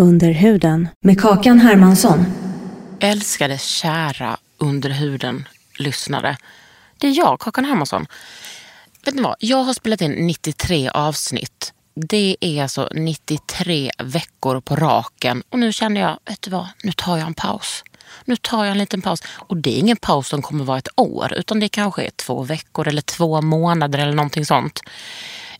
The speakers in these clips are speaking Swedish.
Under huden med Kakan Hermansson. Älskade kära under huden lyssnare. Det är jag, Kakan Hermansson. Vet ni vad? Jag har spelat in 93 avsnitt. Det är alltså 93 veckor på raken. Och nu kände jag, vet du vad? Nu tar jag en paus. Nu tar jag en liten paus. Och det är ingen paus som kommer vara ett år. Utan det kanske är två veckor eller två månader eller någonting sånt.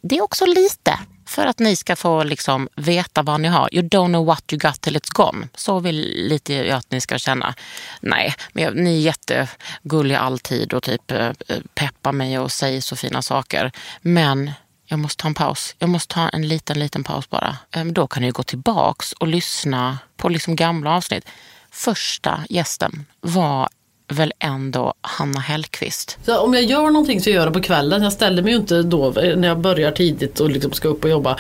Det är också lite för att ni ska få liksom veta vad ni har. You don't know what you got till it's gone. Så vill lite jag att ni ska känna. Nej, men jag, ni är jättegulliga alltid och typ eh, eh, peppar mig och säger så fina saker. Men jag måste ta en paus. Jag måste ta en liten, liten paus bara. Ehm, då kan ni gå tillbaks och lyssna på liksom gamla avsnitt. Första gästen var väl ändå Hanna Hellqvist. Så om jag gör någonting så gör jag det på kvällen. Jag ställer mig ju inte då när jag börjar tidigt och liksom ska upp och jobba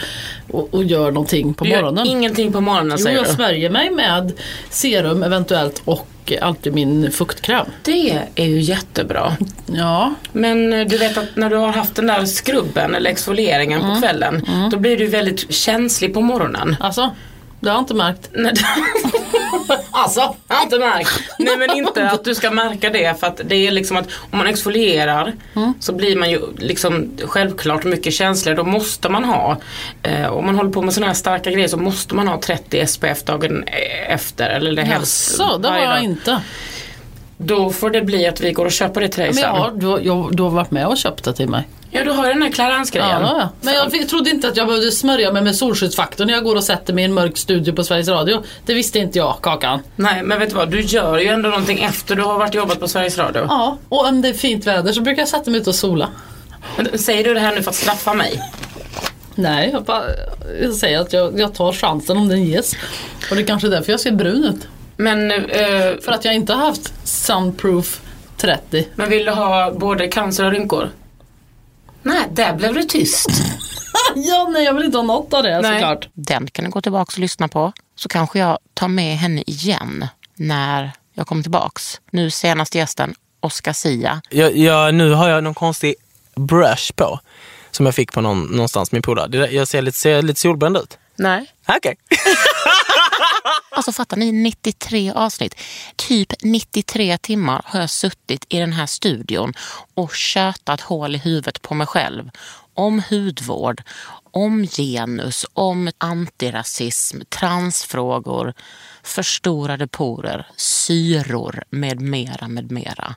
och, och gör någonting på Du gör morgonen. ingenting på morgonen Jo, säger jag du? smörjer mig med serum eventuellt och alltid min fuktkräm. Det är ju jättebra. Ja, Men eh, du vet att när du har haft den där skrubben eller exfolieringen på kvällen då blir du väldigt känslig på morgonen. alltså det har jag inte märkt. Nej, alltså, jag har inte märkt. Nej men inte att du ska märka det för att det är liksom att om man exfolierar så blir man ju liksom självklart mycket känsligare. Då måste man ha, eh, om man håller på med sådana här starka grejer så måste man ha 30 SPF dagen eh, efter. Eller det helst Jaså, det har jag inte. Då får det bli att vi går och köper det till dig sen. jag har, du, har- jag, du har varit med och köpt det till mig. Ja du har ju den här Clarence-grejen. Ja. Men jag trodde inte att jag behövde smörja mig med solskyddsfaktor när jag går och sätter mig i en mörk studio på Sveriges Radio. Det visste inte jag, Kakan. Nej men vet du vad, du gör ju ändå någonting efter du har varit jobbat på Sveriges Radio. Ja, och om det är fint väder så brukar jag sätta mig ut och sola. Men Säger du det här nu för att straffa mig? Nej, jag, bara, jag säger att jag, jag tar chansen om den ges. Och det är kanske är därför jag ser brun ut. Men, eh, För att jag inte har haft Sunproof 30. men vill du ha både cancer och rynkor? Nej, där blev du tyst. ja, nej jag vill inte ha något av det Nej. såklart. Den kan du gå tillbaka och lyssna på. Så kanske jag tar med henne igen när jag kommer tillbaks. Nu senast gästen, Oscar Sia. Jag, jag, nu har jag någon konstig brush på. Som jag fick på någon, någonstans, min polare. Jag ser lite, ser lite solbränd ut. Nej. Okej. Alltså fattar ni, 93 avsnitt. Typ 93 timmar har jag suttit i den här studion och tjötat hål i huvudet på mig själv. Om hudvård, om genus, om antirasism, transfrågor, förstorade porer, syror med mera, med mera.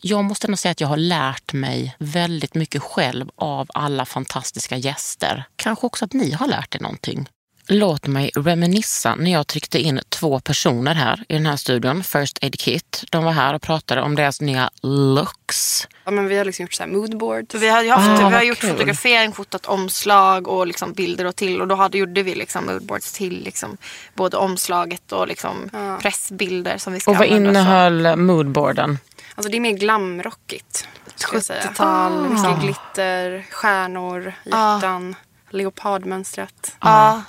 Jag måste nog säga att jag har lärt mig väldigt mycket själv av alla fantastiska gäster. Kanske också att ni har lärt er någonting. Låt mig reminissa när jag tryckte in två personer här i den här studion, First Aid Kit. De var här och pratade om deras nya looks. Ja, men vi har liksom gjort så här moodboard. Så vi har, haft, Ah, vi har gjort kul. fotografering, fotat omslag och liksom bilder och till. Och då hade, gjorde vi liksom moodboards till liksom både omslaget och liksom pressbilder som vi ska Och vad innehöll moodboarden? Alltså det är mer glamrockigt. ska jag säga. 70-tal, mycket glitter, stjärnor, hjärtan, leopardmönstret. Ja.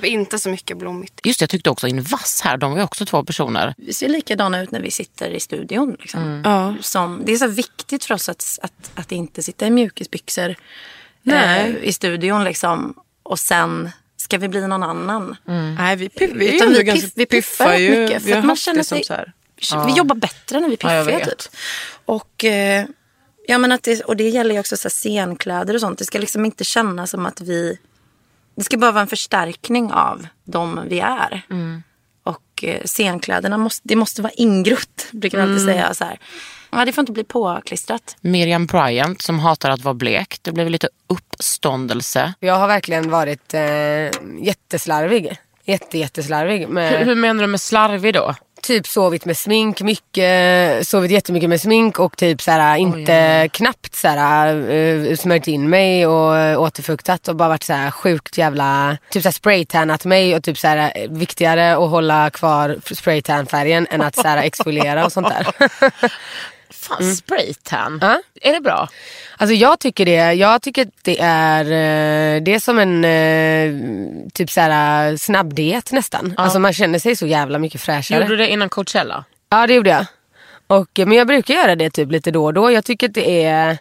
Så inte så mycket blommigt. Just det, jag tyckte också in Vass här, de var ju också två personer. Vi ser likadana ut när vi sitter i studion. Liksom. Ja. Som, det är så viktigt för oss att, att, att inte sitta i mjukisbyxor Nej. eh, i studion. Liksom, och sen ska vi bli någon annan. Nej, vi, piff, vi, Utan vi, ganska- piff, vi piffar rätt ju. mycket. vi För har att man känner som sig, så här. vi jobbar bättre när vi är Ja, typ. Och, eh, ja, men att det, och det gäller ju också så här scenkläder och sånt. Det ska liksom inte kännas som att vi det ska bara vara en förstärkning av de vi är. Och eh, scenkläderna måste, det måste vara ingrott, brukar jag alltid säga. Så här. Ja, det får inte bli påklistrat. Miriam Bryant som hatar att vara blek. Det blev lite uppståndelse. Jag har verkligen varit eh, jätteslarvig. Jätte, jätteslarvig. Med, Hur, hur menar du med slarvig då? Typ sovit med smink mycket, sovit jättemycket med smink och typ såhär, inte knappt såhär, uh, smörjt in mig och uh, återfuktat och bara varit såhär sjukt jävla, typ såhär spraytannat mig och typ såhär eh, viktigare att hålla kvar spraytan-färgen än att såhär exfoliera och sånt där. Fan, spraytan. Ja. Är det bra? Alltså jag tycker det. Jag tycker att det är, eh, det är som en eh, typ såhär snabbdiet nästan. Alltså man känner sig så jävla mycket fräschare. Gjorde du det innan Coachella? Ja det gjorde jag. Och, eh, men jag brukar göra det typ lite då och då. Jag tycker att det är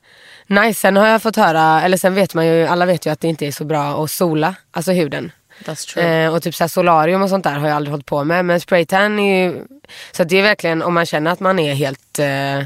nice. Sen har jag fått höra, eller sen vet man ju, alla vet ju att det inte är så bra att sola, alltså huden. That's true. Eh, och typ så solarium och sånt där har jag aldrig hållit på med. Men spraytan är ju, så att det är verkligen om man känner att man är helt eh,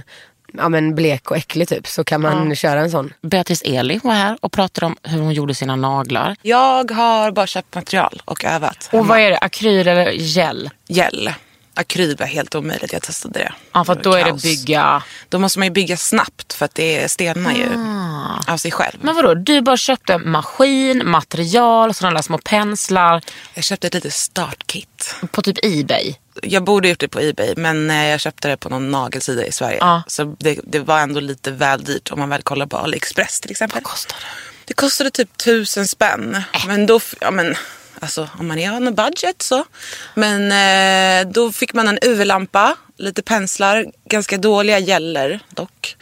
ja, men blek och äcklig typ så kan man köra en sån. Beatrice Eli var här och pratade om hur hon gjorde sina naglar. Jag har bara köpt material och övat. Och vad är det? Akryl eller gel? Gel. Akryl var helt omöjligt, jag testade det. Ja, för att då var är det kaos. bygga... Då måste man ju bygga snabbt för att det stelnar ju Ah. av sig själv. Men vadå, du bara köpte maskin, material, sådana där små penslar Jag köpte ett litet startkit. på typ Ebay. Jag borde gjort det på Ebay men eh, jag köpte det på någon nagelsida i Sverige. Ja. Så det, det var ändå lite väl dyrt om man väl kollar på AliExpress till exempel. Vad kostar det? Det kostade typ tusen spänn. Men då, ja men, alltså om man är on a budget så. Men eh, då fick man en UV-lampa, lite penslar, ganska dåliga gäller dock.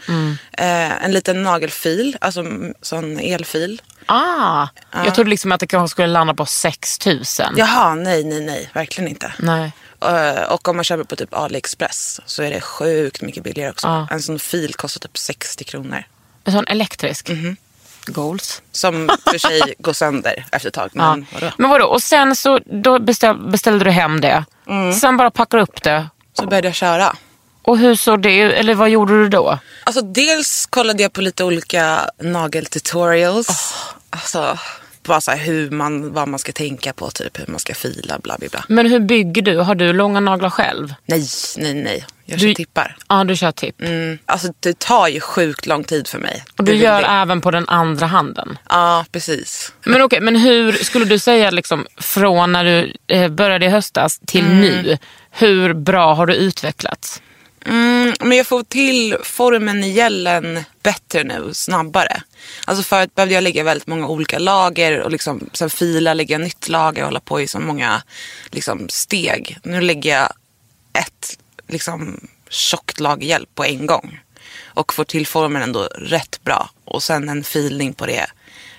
Eh, en liten nagelfil, alltså mm, sån elfil. Ah, jag trodde liksom att det kanske skulle landa på 6 000. Jaha, nej, nej, nej, verkligen inte. Nej. Eh, och om man köper på typ AliExpress så är det sjukt mycket billigare också. Ja. En sån fil kostar typ 60 kronor. En sån elektrisk. Goals. Som för sig går sönder efter ett tag. Ja. Men vadå? Men vadå, och sen så då beställ, beställde du hem det. Sen bara packar du upp det. Så började jag köra. Och hur såg det ut? Eller vad gjorde du då? Alltså dels kollade jag på lite olika nageltutorials. Alltså bara så hur man, vad man ska tänka på, typ hur man ska fila, bla bla bla. Men hur bygger du? Har du långa naglar själv? Nej, nej, nej. Jag kör Du- tippar. Ja, du kör tipp. Mm. Alltså det tar ju sjukt lång tid för mig. Och Det du är gör det. även på den andra handen? Ja, precis. Men okej, men hur skulle du säga liksom från när du eh, började i höstas till nu? Hur bra har du utvecklats? Mm, men jag får till formen i gällen bättre nu, snabbare. Alltså förut behövde jag lägga väldigt många olika lager och liksom sen fila, lägga nytt lager och hålla på i så många liksom, steg. Nu lägger jag ett liksom, tjockt lager gel på en gång. Och får till formen ändå rätt bra. Och sen en filning på det.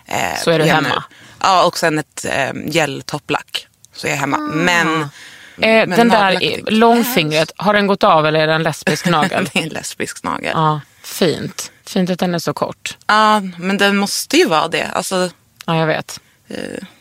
Eh, Så är du hemma? nu. Ja, och sen ett eh, gel-topplack. Så är jag hemma. Men, Eh, den där långfingret, har den gått av eller är det en lesbisk nagel? det är en lesbisk nagel. ja, fint. Fint att den är så kort. Ja, men den måste ju vara det. Alltså, Ja, jag vet. eh,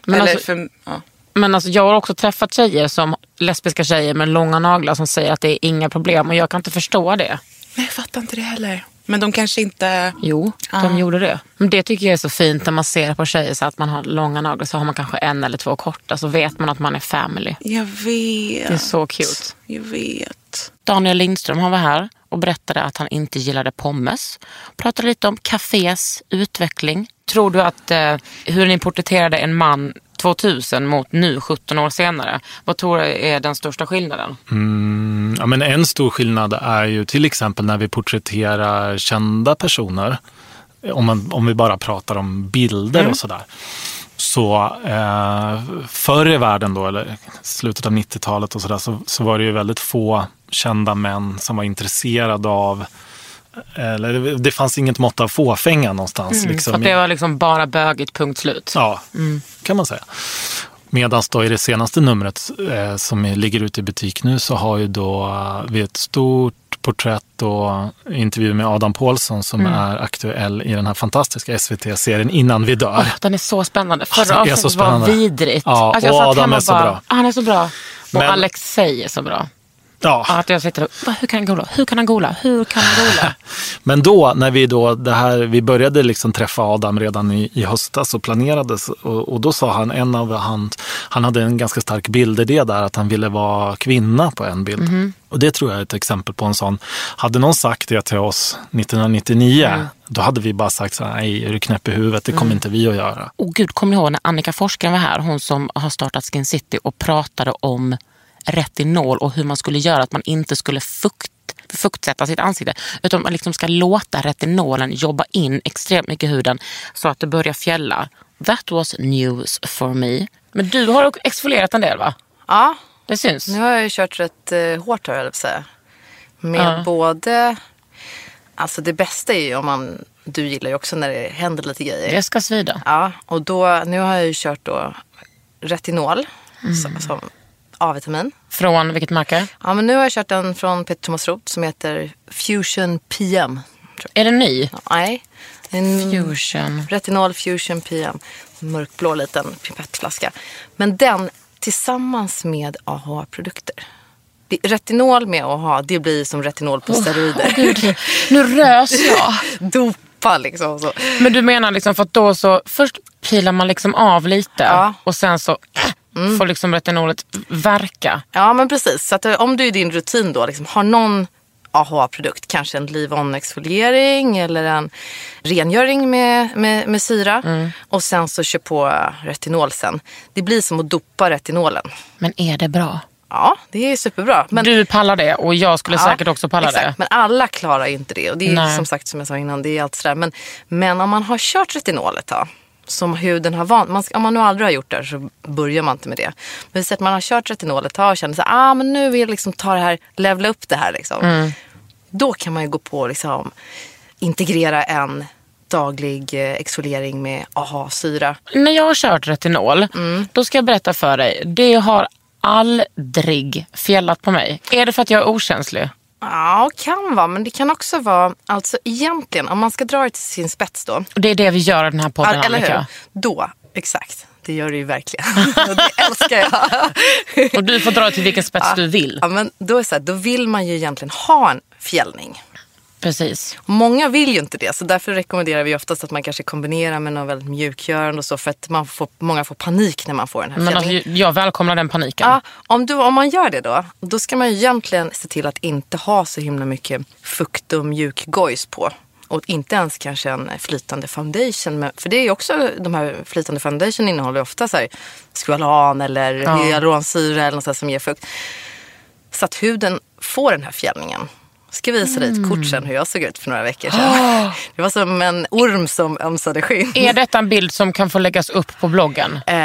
Men alltså- för, ja. Men alltså, jag har också träffat tjejer som lesbiska tjejer med långa naglar som säger att det är inga problem och jag kan inte förstå det. Nej, jag fattar inte det heller. Men de kanske inte... Jo, de Ja. gjorde det. Men det tycker jag är så fint när man ser på tjejer så att man har långa naglar så har man kanske en eller två korta så vet man att man är family. Jag vet. Det är så cute. Jag vet. Daniel Lindström han var här och berättade att han inte gillade pommes. Pratade lite om cafés utveckling. Tror du att eh, hur ni porträtterade en man 2000 mot nu 17 år senare, vad tror du är den största skillnaden? Mm, ja, men en stor skillnad är ju till exempel när vi porträtterar kända personer. Om, man, om vi bara pratar om bilder och sådär. Så eh, förr i världen då, eller slutet av 90-talet och sådär, så, så var det ju väldigt få kända män som var intresserade av eller det- fanns inget mått av fåfänga någonstans. liksom. För att det var liksom bara bögigt, punkt slut. Ja, kan man säga. Medan då i det senaste numret eh, som ligger ute i butik nu så har ju då eh, vi ett stort porträtt och intervju med Adam Pålsson som är aktuell i den här fantastiska SVT-serien Innan vi dör. Åh, den är så spännande. Förra avsnittet var vidrigt. Ja, Alltså, och Adam är så bara, bra. "Ah, Han är så bra. Och Men- Alexei är så bra. Ja. Att jag sitter och, "Va, hur kan han gola? Hur kan han gola? Hur kan han gola? Men då, när vi då, det här, vi började liksom träffa Adam redan i, i höstas och planerade. så- Och, och då sa han, en av han, han hade en ganska stark bildidé där, att han ville vara kvinna på en bild. Mhm. Och det tror jag är ett exempel på en sån. Hade någon sagt det till oss 1999, Mm. då hade vi bara sagt så här, nej, är du knäpp i huvudet? Det kommer inte vi att göra. Och gud, kommer ni ihåg när Annika forskaren var här? Hon som har startat Skin City och pratade om retinol och hur man skulle göra att man inte skulle fukt, fuktsätta sitt ansikte. Utan man liksom ska låta retinolen jobba in extremt mycket i huden så att det börjar fjälla. That was news for me. Men du har exfolierat en del va? Ja, Det syns. nu har jag ju kört rätt eh, hårt här, jag säga. Med Ja. både... Alltså det bästa är ju om man... Du gillar ju också när det händer lite grejer. Det ska svida. Ja, och då, nu har jag ju kört då retinol Mm. som, som A-vitamin. Från vilket märke? Ja, men nu har jag kört en från Peter Thomas Roth som heter Fusion PM. Är den ny? Nej. En Fusion. Retinol Fusion PM. Mörkblå liten pipettflaska. Men den tillsammans med AHA-produkter. Retinol med AHA, det blir som retinol på steroider. Gud, nu rös jag. Dopa liksom. Så. Men du menar liksom för att då så, först pilar man liksom av lite Ja. och sen så får liksom retinolet verka. Ja, men precis. Så att, eh, om du i din rutin då liksom har någon AHA-produkt, kanske en leave-on exfoliering eller en rengöring med, med, med syra och sen så kör på retinol sen. Det blir som att dopa retinolen. Men är det bra? Ja, det är superbra. Men, du pallar det och jag skulle Ja, säkert också palla exakt. det. Men alla klarar ju inte det. Och det är Nej. som sagt som jag sa innan, det är allt sådär. Men, men om man har kört retinol ett tag, som huden har vant, man om man nu aldrig har gjort det så börjar man inte med det. Men så att man har kört retinol ett tag och känner så här, ah men nu vill jag liksom ta det här, levla upp det här liksom. Mm. Då kan man ju gå på liksom, integrera en daglig eh, exfoliering med AHA-syra. När jag har kört retinol, Mm. då ska jag berätta för dig. Det har aldrig fjällat på mig. Är det för att jag är okänslig? Ja, kan vara. Men det kan också vara, alltså egentligen, om man ska dra det till sin spets då. Och det är det vi gör i den här podden, Ja, eller Annika. hur? Då, exakt. Det gör det ju verkligen. Och det älskar jag. Och du får dra till vilken spets du vill. Ja, men då, är det så här, då vill man ju egentligen ha en fjällning. Precis. Många vill ju inte det, så därför rekommenderar vi oftast att man kanske kombinerar med något väldigt mjukgörande och så. För att man får, många får panik när man får den här Men fjällningen. alltså, jag välkomnar den paniken. Ja, om, du, om man gör det då, då ska man ju egentligen se till att inte ha så himla mycket fukt och mjuk gojs på. Och inte ens kanske en flytande foundation. Men, för det är ju också, de här flytande foundation innehåller ofta så här squalan eller Ja. hyaluronsyra eller något som ger fukt. Så att huden får den här fjällningen. Ska visa dig ett kort sen hur jag såg ut för några veckor sedan. Det var som en orm som ömsade skinn. Är detta en bild som kan få läggas upp på bloggen? Eh,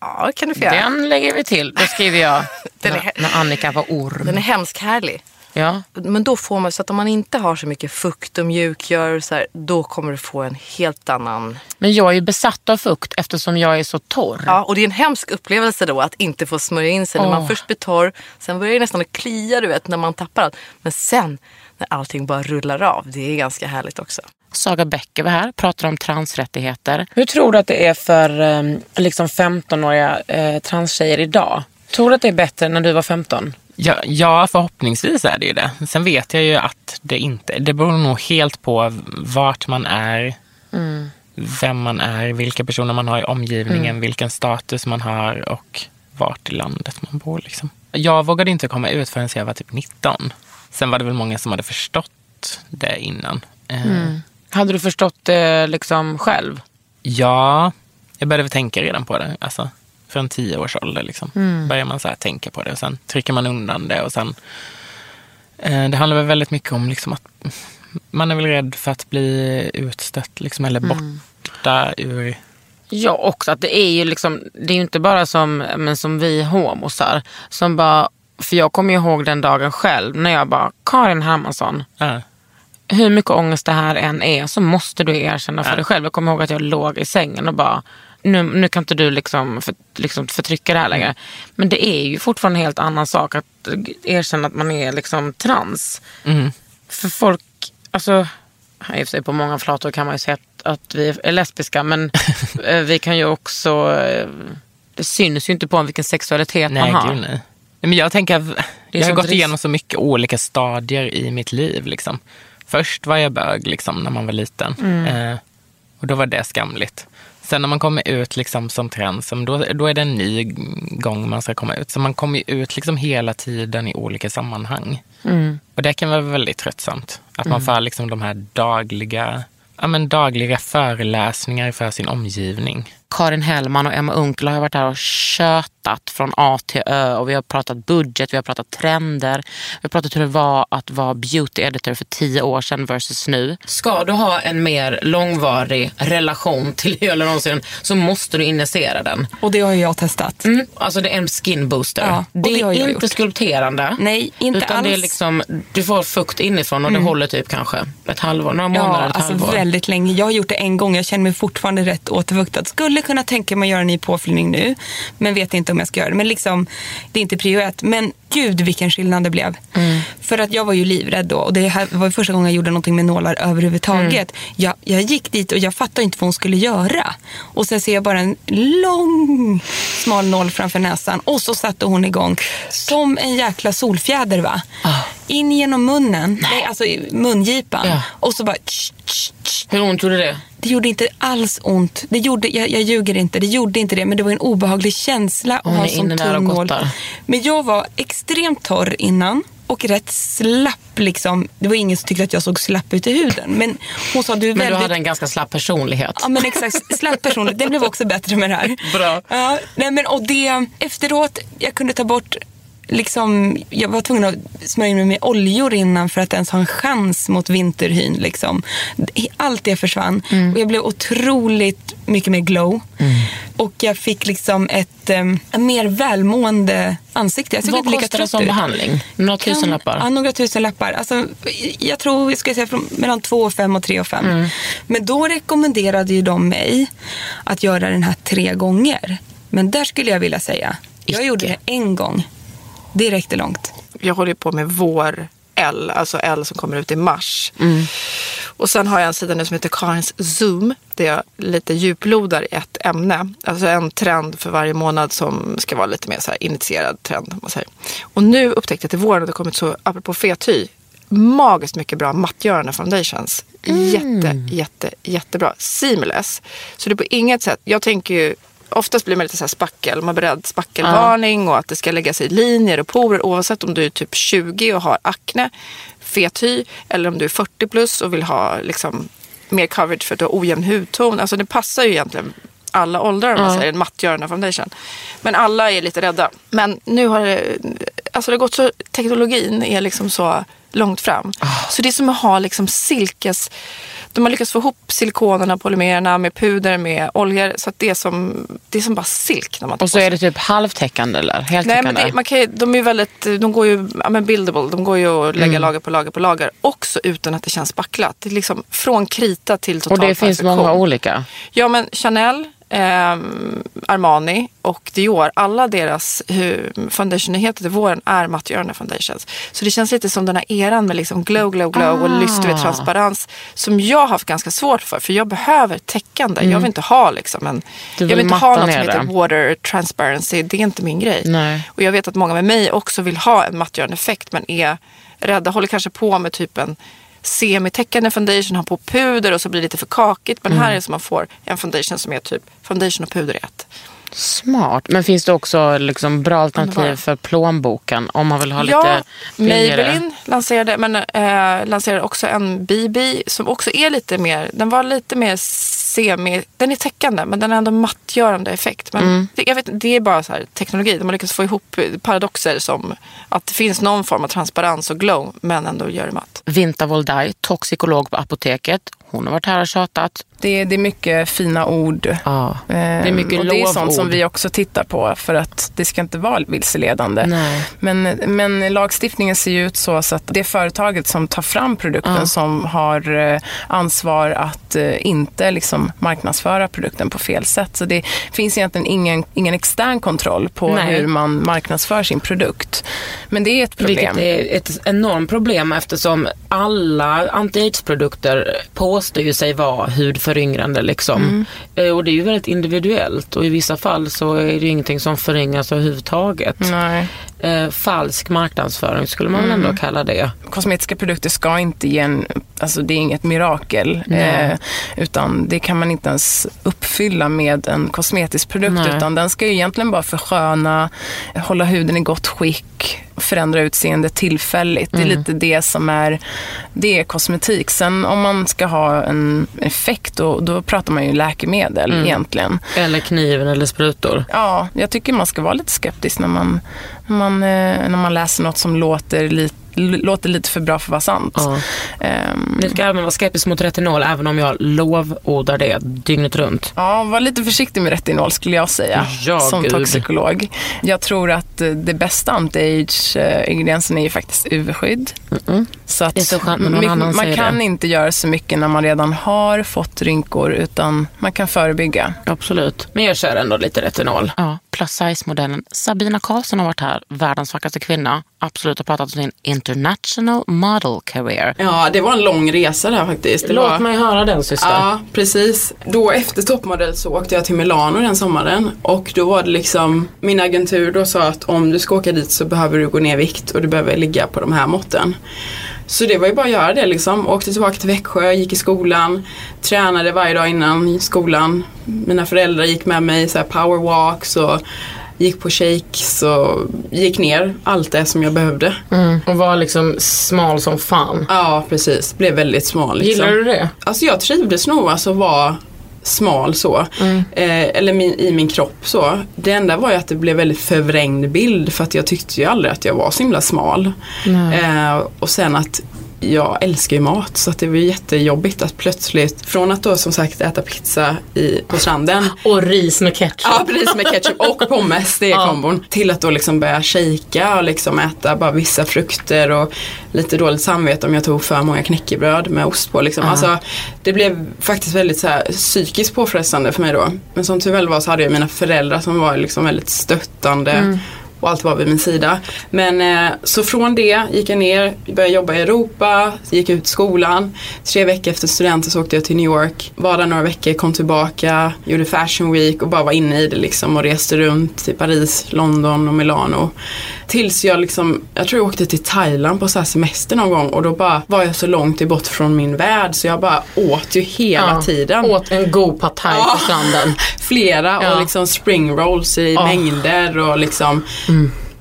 ja, kan du få göra. Den lägger vi till. Då skriver jag när, när Annika var orm. Den är hemskt härlig. Ja. Men då får man, så att om man inte har så mycket fukt och mjukgör så här, då kommer du få en helt annan... Men jag är ju besatt av fukt eftersom jag är så torr. Ja, och det är en hemsk upplevelse då att inte få smörja in sig när man först blir torr. Sen börjar det nästan att klia du vet när man tappar allt. Men sen när allting bara rullar av, det är ganska härligt också. Saga Bäcker var här, pratar om transrättigheter. Hur tror du att det är för eh, liksom 15-åriga eh, transtjejer idag? Tror du att det är bättre när du var 15? Ja, ja, förhoppningsvis är det ju det. Sen vet jag ju att det inte... Det beror nog helt på vart man är, vem man är, vilka personer man har i omgivningen, vilken status man har och vart i landet man bor. Liksom. Jag vågade inte komma ut förrän jag var typ 19. Sen var det väl många som hade förstått det innan. Eh, Hade du förstått det liksom själv? Ja, jag började väl tänka redan på det. Alltså, från tio års ålder liksom. börjar man så här tänka på det och sen trycker man undan det. Och sen, eh, det handlar väl väldigt mycket om liksom att man är väl rädd för att bli utstött liksom, eller borta ur... Ja, också att det är ju liksom, det är ju inte bara som, men som vi homosar som bara, för jag kommer ihåg den dagen själv när jag bara, Karin Hermansson, Ja. hur mycket ångest det här än är så måste du erkänna för dig själv. Jag kommer ihåg att jag låg i sängen och bara, nu, nu kan inte du liksom, för, liksom förtrycka det här längre. Men det är ju fortfarande en helt annan sak att erkänna att man är liksom trans. Mm. För folk, alltså, i och för sig på många flator kan man ju säga att, att vi är lesbiska men eh, vi kan ju också, eh, det syns ju inte på en vilken sexualitet Nej, man har. gud nej. Men jag tänker, jag har gått risk- igenom så mycket olika stadier i mitt liv. Liksom. Först var jag bög liksom, när man var liten. Mm. Eh, och då var det skamligt. Sen när man kommer ut liksom, som trans, då, då är det en ny gång man ska komma ut. Så man kommer ut liksom, hela tiden i olika sammanhang. Mm. Och det kan vara väldigt tröttsamt. Att man får liksom, de här dagliga, ja, men, dagliga föreläsningar för sin omgivning. Karin Hellman och Emma Unkel har varit här och tjötat från A till Ö och vi har pratat budget, vi har pratat trender, vi har pratat hur det var att vara beauty editor för tio år sedan versus nu. Ska du ha en mer långvarig relation till hyaluronsyran så måste du injicera den. Och det har ju jag testat. Mm, alltså det är en skin booster. Ja, och det det är inte gjort. skulpterande. Nej, inte utan det är alls. liksom, du får fukt inifrån och det håller typ kanske ett halvår, några månader, Ja, ett alltså halvår. väldigt länge. Jag har gjort det en gång. Jag känner mig fortfarande rätt återfuktad. Skulle kunna tänka mig att göra en ny påfyllning nu. Men vet inte om jag ska göra det. Men liksom, det är inte prio ett. Men gud vilken skillnad det blev. För att jag var ju livrädd då. Och det här var första gången jag gjorde någonting med nålar överhuvudtaget. Jag, jag gick dit och jag fattade inte vad hon skulle göra. Och sen ser jag bara en lång smal nål framför näsan. Och så satte hon igång. Som en jäkla solfjäder va. In genom munnen. Nej. alltså mungipan. Ja. Och så bara... Tsch, tsch, tsch. Hur ont gjorde det? Det gjorde inte alls ont. Det gjorde, jag, jag ljuger inte, det gjorde inte det. Men det var en obehaglig känsla att Hon ha är sån inne där och tung nål. gottar. Men jag var extremt torr innan och rätt slapp. Liksom. Det var ingen som tyckte att jag såg slapp ut i huden. Men hon sa du är Men väldigt... du hade en ganska slapp personlighet. Ja men exakt, slapp personligt. Det blev också bättre med det här. Bra. Ja, nej, men, och det, efteråt, jag kunde ta bort Liksom, jag var tvungen att smörja mig med oljor innan för att ens ha en chans mot vinterhyn. Liksom. Allt det försvann och jag blev otroligt mycket mer glow. Och jag fick liksom ett um, mer välmående ansikte. Jag såg Vad lika kostar det som ut. behandling? Några Kan- tusen lappar? Ja, några tusen lappar. Alltså, jag tror jag ska säga från mellan två och fem och tre och fem. Mm. Men då rekommenderade ju de mig att göra den här tre gånger. Men där skulle jag vilja säga, jag Icke. gjorde det en gång. Det räckte långt. Jag håller på med vår L, alltså L som kommer ut i mars. Och sen har jag en sida nu som heter Karins Zoom där jag lite djuplodar i ett ämne. Alltså en trend för varje månad som ska vara lite mer så här initierad trend. om Man säger. Och nu upptäckte jag till våren att det kommit så, apropå fethy, magiskt mycket bra mattgörande foundations. Jätte, jätte, jättebra. Seamless. Så det är på inget sätt, jag tänker ju Oftast blir man lite så här spackel, man är beredd spackelvarning och att det ska lägga sig linjer och porer oavsett om du är typ 20 och har akne, fet hy eller om du är 40 plus och vill ha liksom mer coverage för att du har ojämn hudton. Alltså det passar ju egentligen alla åldrar om man säger en mattgörande foundation. Men alla är lite rädda. Men nu har det, alltså det har gått så, teknologin är liksom så långt fram. Så det är som att ha liksom silkes, de har lyckats få ihop silikonerna, polymererna med puder, med oljor. Så att det är som, det är som bara silk när man tar Och så är det typ halvtäckande eller Nej, heltäckande? men det, man kan, de är väldigt, de går ju, ja men buildable, de går ju att lägga lager på lager på lager. Också utan att det känns spacklat. Det är liksom från krita till total och det finns perfektion. många olika. Ja men Chanel, ehm, Armani och Dior, alla deras foundationnyheter till våren är mattgörande foundations. Så det känns lite som den här eran med liksom glow, glow, glow och Ah. lyster transparens som jag har haft ganska svårt för. För jag behöver täckande. Jag vill inte ha liksom en, Mm. Jag vill inte ha något som heter water transparency. Det är inte min grej. Nej. Och jag vet att många med mig också vill ha en mattgörande effekt men är rädda, håller kanske på med typ en semitäckande foundation, har på puder och så blir det lite för kakigt. Men Mm. här är det som man får en foundation som är typ foundation och puder i ett. Smart. Men finns det också liksom bra alternativ för plånboken om man vill ha ja, lite billigare? Maybelline lanserade, men, eh, lanserade också en BB som också är lite mer, den var lite mer semi, den är täckande men den har ändå mattgörande effekt. Men Mm. det, jag vet, det är bara så här, teknologi, de har lyckats få ihop paradoxer som att det finns någon form av transparens och glow men ändå gör det matt. Vinta Voldaj, toxikolog på apoteket. Hon har varit här och tjatat. Det, det är mycket fina ord. Ja. Det är mycket och det är sånt lovord. som vi också tittar på för att det ska inte vara vilseledande. Nej. Men, men lagstiftningen ser ju ut så, så att det är företaget som tar fram produkten Ja. som har eh, ansvar att eh, inte liksom marknadsföra produkten på fel sätt. Så det finns egentligen ingen, ingen extern kontroll på Nej. hur man marknadsför sin produkt. Men det är ett problem. Vilket är ett enormt problem eftersom alla anti-aids-produkter påstår ju sig vara hudföryngrande. Liksom. Eh, Och det är ju väldigt individuellt och i vissa fall så är det ju ingenting som föryngras överhuvudtaget. Nej. eh, falsk marknadsföring skulle man väl Mm. ändå kalla det. Kosmetiska produkter ska inte ge en, alltså det är inget mirakel. Eh, utan det kan man inte ens uppfylla med en kosmetisk produkt. Nej. Utan den ska ju egentligen bara försköna, hålla huden i gott skick, förändra utseende tillfälligt. Det är Mm. lite det som är, det är kosmetik. Sen om man ska ha en effekt, då, då pratar man ju läkemedel Mm. egentligen. Eller kniven eller sprutor. Ja, jag tycker man ska vara lite skeptisk när man, när man, eh, när man läser något som låter lite, låter lite för bra för att vara sant. Ja. Ehm, Ni ska även vara skeptisk mot retinol även om jag lovordar det dygnet runt. Ja, var lite försiktig med retinol skulle jag säga. Ja, som gud. toxikolog. Jag tror att eh, det bästa anti-age-ingrediensen är ju faktiskt UV-skydd. Så att Det är så skönt när någon my- annan man säger kan det. inte göra så mycket när man redan har fått rynkor utan man kan förebygga. Absolut. Men jag kör ändå lite retinol. Ja, plus size-modellen Sabina Karlsson har varit här, världens vackraste kvinna. Absolut har pratat om sin international model career. Ja, det var en lång resa där faktiskt. Det Låt var... mig höra den syster. Ja, precis. Då efter toppmodell så åkte jag till Milano den sommaren och då var det liksom min agentur då sa att om du ska åka dit så behöver du gå ner i vikt och du behöver ligga på de här måtten. Så det var ju bara att göra det liksom. Åkte tillbaka till Växjö, gick i skolan, tränade varje dag innan skolan. Mina föräldrar gick med mig så här powerwalks och gick på shakes och gick ner allt det som jag behövde. Mm. Och var liksom smal som fan. Ja, precis. Blev väldigt smal. Liksom. Gillar du det? Alltså jag trivdes nog alltså att vara smal så. Mm. Eh, eller min, i min kropp så. Det enda var ju att det blev väldigt förvrängd bild för att jag tyckte ju aldrig att jag var så himla smal. Nej. Eh, och sen att jag älskar ju mat så att det var jättejobbigt att plötsligt från att då som sagt äta pizza i, på stranden Och ris med ketchup. Ja precis med ketchup och pommes, det är Ja. kombon. Till att då liksom börja shaka och liksom äta bara vissa frukter och lite dåligt samvete om jag tog för många knäckebröd med ost på. Liksom. Ja. Alltså, det blev faktiskt väldigt så här, psykiskt påfrestande för mig då. Men som tur väl var så hade jag mina föräldrar som var liksom väldigt stöttande. Mm. Och allt var vid min sida. Men eh, så från det gick jag ner, började jobba i Europa, gick ut skolan. Tre veckor efter studenten så åkte jag till New York. Var där några veckor, kom tillbaka, gjorde Fashion Week och bara var inne i det liksom och reste runt till Paris, London och Milano. Tills jag liksom, jag tror jag åkte till Thailand på så semester någon gång och då bara var jag så långt bort från min värld så jag bara åt ju hela Ja, tiden. Åt en god pad thai Ja. på stranden. Flera Ja. och liksom spring rolls i mängder och liksom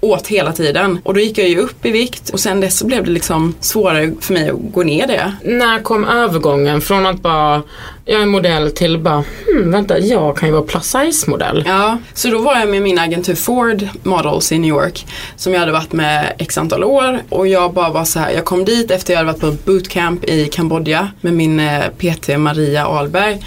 åt hela tiden. Och då gick jag ju upp i vikt och sen dess så blev det liksom svårare för mig att gå ner det. När kom övergången från att bara, jag är modell till bara, hmm, vänta, jag kan ju vara plus size modell. Ja, så då var jag med min agentur Ford Models i New York som jag hade varit med x antal år och jag bara var så här, jag kom dit efter jag hade varit på bootcamp i Kambodja med min eh, PT Maria Ahlberg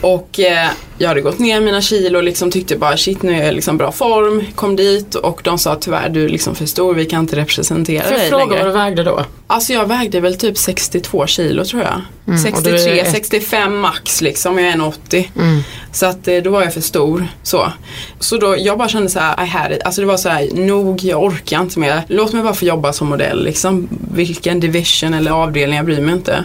och eh, jag hade gått ner mina kilo och liksom tyckte bara shit nu är jag liksom bra form. Kom dit och de sa tyvärr du är liksom för stor, vi kan inte representera Får jag dig fråga längre. vad du vägde då? Alltså jag vägde väl typ 62 kilo tror jag. Mm, och du 63, är ett- 65 max liksom. Jag är 1,80. Mm. Så att eh, då var jag för stor. Så, så då, jag bara kände så här, I had it. Alltså det var så här, nog, jag orkar inte mer. Låt mig bara få jobba som modell liksom. Vilken division eller avdelning, jag bryr mig inte.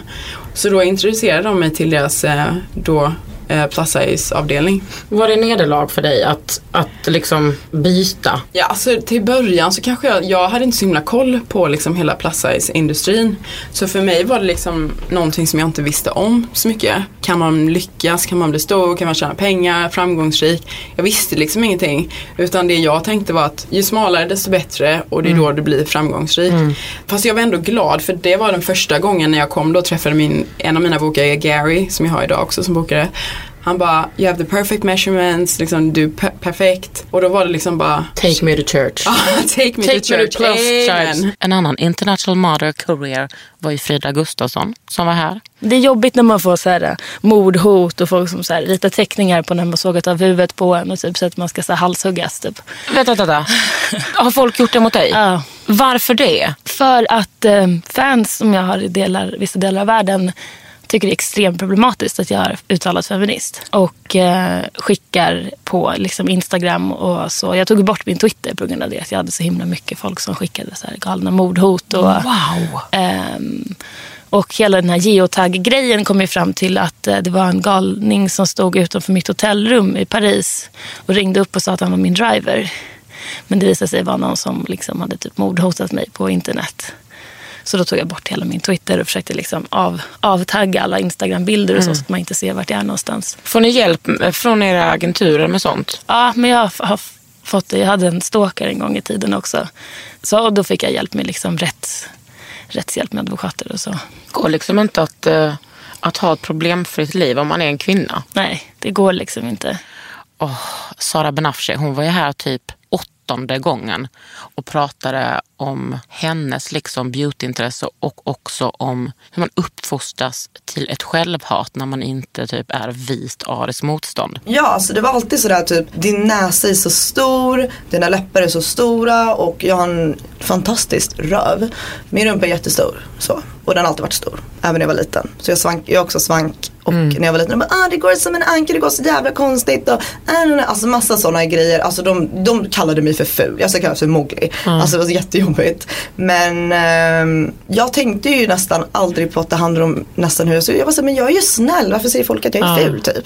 Så då introducerade de mig till deras eh, då eh, plus size avdelning. Var det nederlag för dig att, att liksom byta? Ja, alltså till början så kanske jag, jag hade inte så himla koll på liksom hela plus size industrin. Så för mig var det liksom någonting som jag inte visste om så mycket. Kan man lyckas? Kan man bli stor? Kan man tjäna pengar? Framgångsrik? Jag visste liksom ingenting. Utan det jag tänkte var att ju smalare desto bättre och det är då du blir framgångsrik. Fast jag var ändå glad för det var den första gången när jag kom då och träffade min, en av mina bokare, Gary, som jag har idag också som bokare. Han bara, you have the perfect measurements, liksom du är per- perfekt. Och då var det liksom bara Take me to church. Take me Take to me church. to size. En annan international model career var ju Frida Gustafsson som var här. Det är jobbigt när man får så här, mordhot och folk som så här, ritar teckningar på när man sågat av huvudet på en och typ så att man ska så här, halshuggas. Typ. Vänta, vänta. Har folk gjort det mot dig? Ja. Varför det? För att eh, fans som jag har i delar, vissa delar av världen tycker det är extremt problematiskt att jag är uttalad feminist. Och eh, skickar på liksom, Instagram och så. Jag tog bort min Twitter på grund av det. Att jag hade så himla mycket folk som skickade så här galna mordhot. Och, Wow! Ehm, och hela den här geotag-grejen kom ju fram till att eh, det var en galning som stod utanför mitt hotellrum i Paris och ringde upp och sa att han var min driver. Men det visade sig vara någon som liksom hade typ mordhotat mig på internet. Så då tog jag bort hela min Twitter och försökte liksom av, avtagga alla Instagram-bilder och så, Mm. så att man inte ser vart jag är någonstans. Får ni hjälp från era agenturer med sånt? Ja, men jag har, fått det. Jag hade en stalker en gång i tiden också. Så och då fick jag hjälp med liksom rätts, rättshjälp med advokater och så. går liksom inte att, eh, att ha ett problemfritt liv om man är en kvinna. Nej, det går liksom inte. Oh, Sara Benafshi, hon var ju här typ åttonde gången och pratade om hennes liksom beautyintresse och också om hur man uppfostras till ett självhat när man inte typ är vit ariskt motstånd. Ja, så det var alltid sådär typ, din näsa är så stor, dina läppar är så stora och jag har en fantastisk röv. Min rumpa är jättestor, så. Och den har alltid varit stor, även när jag var liten. Så jag, svank, jag är också svank och när jag var liten, jag bara, ah, det går som en anka, det går så jävla konstigt. Och, nej. Alltså massa sådana grejer. Alltså de, de kallade mig för ful, jag ska kallas för Mowgli. Alltså det var jättejobbigt. Men ehm, jag tänkte ju nästan aldrig på att det handlar om nästan hur jag ser ut. Jag var så men jag är ju snäll, varför säger folk att jag är Ja. ful typ?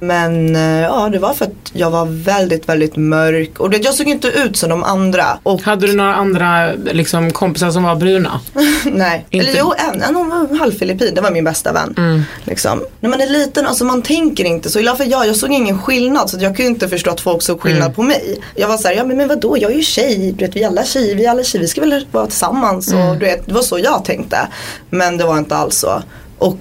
Men eh, ja, det var för att jag var väldigt, väldigt mörk. Och det, jag såg inte ut som de andra. Och, Hade du några andra liksom, kompisar som var bruna? nej, Inte- eller jo, en, en var halvfilippin, det var min bästa vän. Mm. Liksom. När man är liten, alltså man tänker inte så. I alla fall jag, jag såg ingen skillnad. Så jag kunde inte förstå att folk såg skillnad Mm. på mig. Jag var såhär, ja men, men vadå, jag är ju tjej. Du vet, vi är alla tjejer, vi alla tjejer, vi ska väl vara tillsammans. Mm. Och, du vet, det var så jag tänkte. Men det var inte alls så. Och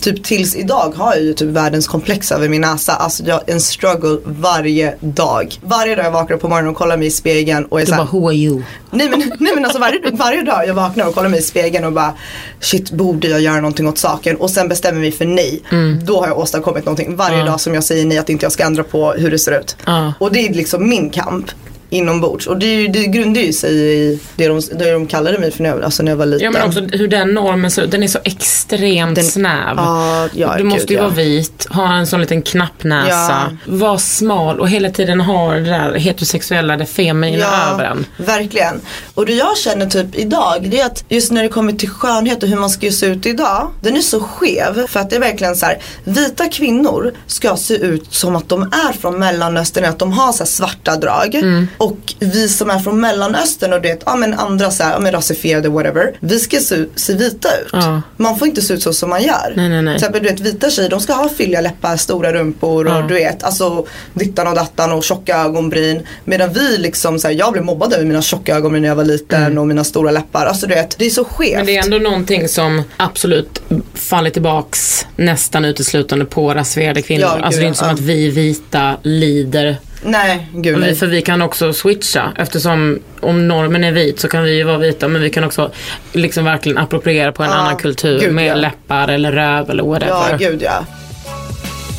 typ tills idag har jag ju typ världens komplex över min näsa. Alltså jag en struggle varje dag. Varje dag jag vaknar på morgonen och kollar mig i spegeln och är Du såhär, bara, who are you? Nej men, nej, men alltså varje, varje dag jag vaknar och kollar mig i spegeln och bara Shit, borde jag göra någonting åt saken? Och sen bestämmer mig för nej. Mm. Då har jag åstadkommit någonting. Varje Ja. dag som jag säger nej att inte jag ska ändra på hur det ser ut. Ja. Och det är liksom min kamp inombords. Och det, det grundar ju sig i det de, det de kallade mig för när jag, alltså när jag var liten. Ja men också hur den normen ser ut, den är så extremt snäv. Ja, ja, du måste gud, ju ja. vara vit, ha en sån liten knappnäsa, Ja. vara smal och hela tiden ha det där heterosexuella, det feminina över en. Verkligen. Och det jag känner typ idag det är att just när det kommer till skönhet och hur man ska se ut idag. Den är så skev för att det är verkligen så här. Vita kvinnor ska se ut som att de är från mellanöstern. Att de har så svarta drag. Mm. Och vi som är från mellanöstern och det ja men andra så här, ja men rasifierade whatever. Vi ska se, se vita ut. Ja. Man får inte se ut så som man gör. Nej, nej, nej. Till exempel du vet vita tjejer de ska ha fylliga läppar, stora rumpor och Ja. du vet alltså dittan och dattan och tjocka ögonbryn. Medan vi liksom så här, jag blev mobbad över mina tjocka ögonbryn när jag var liten och mina stora läppar. Alltså du vet det är så skevt. Mm. Men det är ändå någonting som absolut faller tillbaks nästan uteslutande på rasifierade kvinnor. Ja, alltså det är inte som att vi vita lider. Nej, gud nej. För vi kan också switcha eftersom om normen är vit så kan vi ju vara vita men vi kan också liksom verkligen appropriera på en Ja, annan kultur gud, med ja. läppar eller röv eller whatever. Ja, gud ja.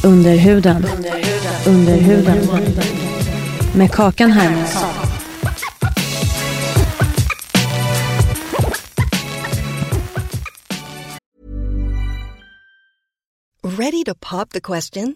Under huden. Under huden. Med Kakan Hermansson. Ready to pop the question?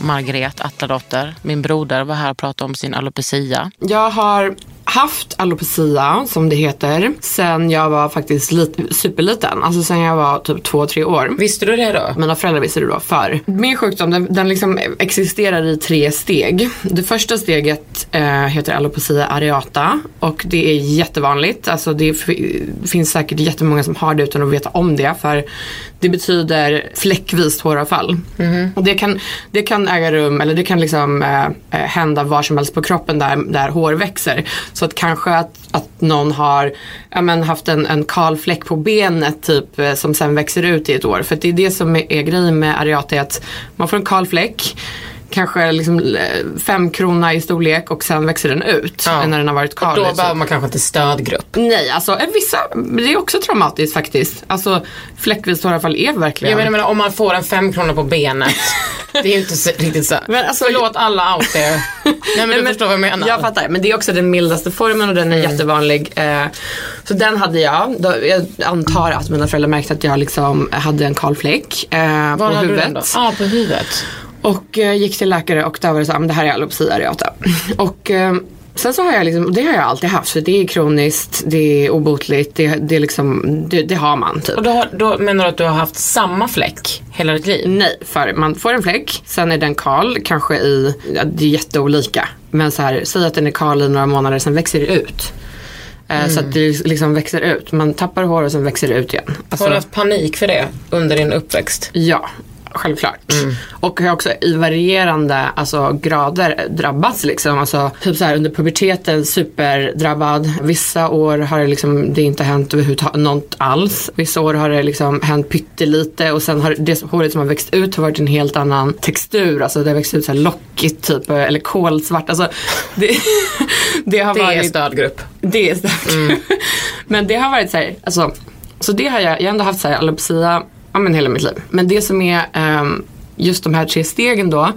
Margret Atladotter, min broder, var här och pratade om sin alopecia. Jag har haft alopecia som det heter sen jag var faktiskt lit, superliten. Alltså sen jag var typ två, tre år. Visste du det då? Mina föräldrar visste det då för. Min sjukdom den, den liksom existerar i tre steg. Det första steget eh, heter alopecia areata och det är jättevanligt. Alltså det, finns säkert jättemånga som har det utan att veta om det för det betyder fläckvist håravfall. Och det kan, det kan äga rum eller det kan liksom eh, eh, hända var som helst på kroppen där, där hår växer. Så att kanske att, att någon har ja, men, haft en, en kal fläck på benet typ eh, som sen växer ut i ett år. För att det är det som är, är grejen med areata är att man får en kal fläck kanske liksom eh, fem krona i storlek och sen växer den ut när den har varit kal. Och då liksom. behöver man kanske inte stödgrupp. Nej, alltså eh, vissa, det är också traumatiskt faktiskt. Alltså fläckvis håravfall är verkligen. Jag menar, men om man får en fem kronor på benet. det är ju inte så, riktigt så. Men alltså, Förlåt alla out there. Nej men du förstår vad jag menar. Jag fattar, men det är också den mildaste formen och den är Mm. jättevanlig. Eh, så den hade jag. Då, jag antar att mina föräldrar märkte att jag liksom hade en kal fläck eh, på Var hade du huvudet. den då? Ja, på huvudet. Och eh, gick till läkare och där var det så här, men det här är alopecia areata. Och eh, sen så har jag liksom, och det har jag alltid haft för det är kroniskt, det är obotligt, det, det är liksom, det, det har man typ. Och då, har, då menar du att du har haft samma fläck hela ditt liv? Nej, för man får en fläck, sen är den kal, kanske i, ja, det är jätteolika. Men så här, säg att den är kal i några månader, sen växer det ut. Eh, Så att det liksom växer ut. Man tappar hår och sen växer det ut igen. Alltså- Har du haft panik för det under din uppväxt? Ja, självklart. Och har också i varierande alltså, grader drabbats. Liksom. Alltså, typ så här, under puberteten superdrabbad. Vissa år har det, liksom, det inte hänt något alls. Vissa år har det liksom hänt pyttelite och sen har det håret som har växt ut har varit en helt annan textur. Alltså det har växt ut så här lockigt typ eller kolsvart. Alltså, det, det, har Det är varit, stödgrupp. det är stödgrupp. Men det har varit så här, alltså, så det har jag, jag har ändå haft så här alopecia ja, men hela mitt liv. Men det som är ehm, just de här tre stegen då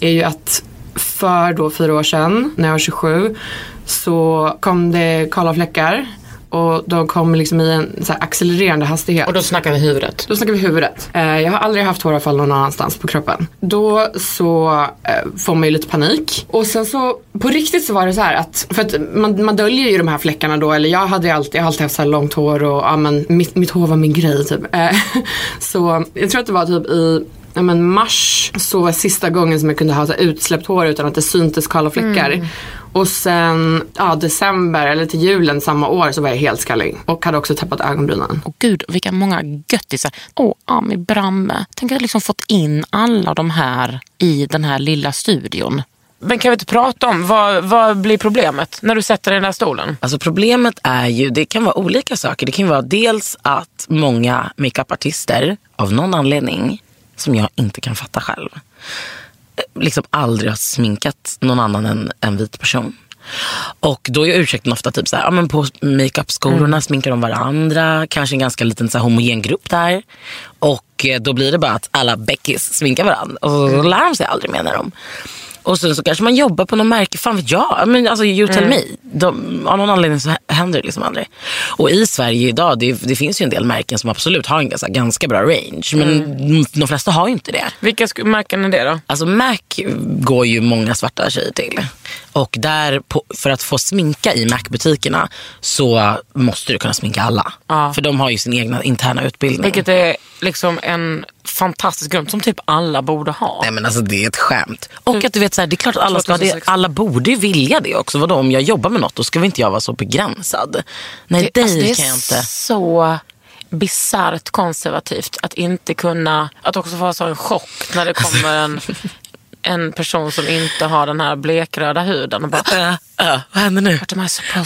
är ju att för då fyra år sedan när jag var 27 så kom det kala fläckar och de kom liksom i en så accelererande hastighet. Och då snackar vi huvudet? Då snackar vi huvudet. Eh, jag har aldrig haft håravfall någon annanstans på kroppen. Då så eh, får man ju lite panik. Och sen så på riktigt så var det så här att, för att man, man döljer ju de här fläckarna då. Eller jag hade ju alltid, jag har alltid haft så här långt hår och ja men mitt, mitt hår var min grej typ. Eh, så jag tror att det var typ i Ja, men mars så var sista gången som jag kunde ha så utsläppt hår utan att det syntes kala fläckar. Mm. Och sen ja, december eller till julen samma år så var jag helt skallig. Och hade också tappat ögonbrynen. Och gud, vilka många göttisar. Åh, Ami Bramme. Tänk att jag liksom fått in alla de här i den här lilla studion. Men kan vi inte prata om, vad, vad blir problemet när du sätter dig i den här stolen? Alltså problemet är ju, det kan vara olika saker. Det kan vara dels att många makeupartister av någon anledning som jag inte kan fatta själv eh, liksom aldrig har sminkat någon annan än en vit person. Och då är ursäkten ofta typ så här, ja, men på makeup-skolorna Mm. sminkar de varandra, kanske en ganska liten så här, homogen grupp där. Och eh, då blir det bara att alla Beckis sminkar varandra och så lär de sig aldrig menar de. Och sen så kanske man jobbar på något märke, fan vet jag. Men alltså you tell Mm. me. De, av någon anledning så händer det liksom aldrig. Och i Sverige idag, det, det finns ju en del märken som absolut har en ganska, ganska bra range. Men Mm. de flesta har ju inte det. Vilka märken är det då? Alltså Mac går ju många svarta tjejer till. Och där, på, för att få sminka i Mac-butikerna så måste du kunna sminka alla. För de har ju sin egna interna utbildning. Vilket är liksom en fantastisk grund som typ alla borde ha. Nej men alltså det är ett skämt. Och att du vet så här, det är klart att alla ska ha det. 2016. Alla borde vilja det också. Vadå om jag jobbar med något då ska väl inte jag vara så begränsad. Nej det, dig alltså, det är kan jag inte. så bisarrt konservativt att inte kunna, att också få så en chock när det kommer en, en person som inte har den här blekröda huden och bara Äh, vad händer nu?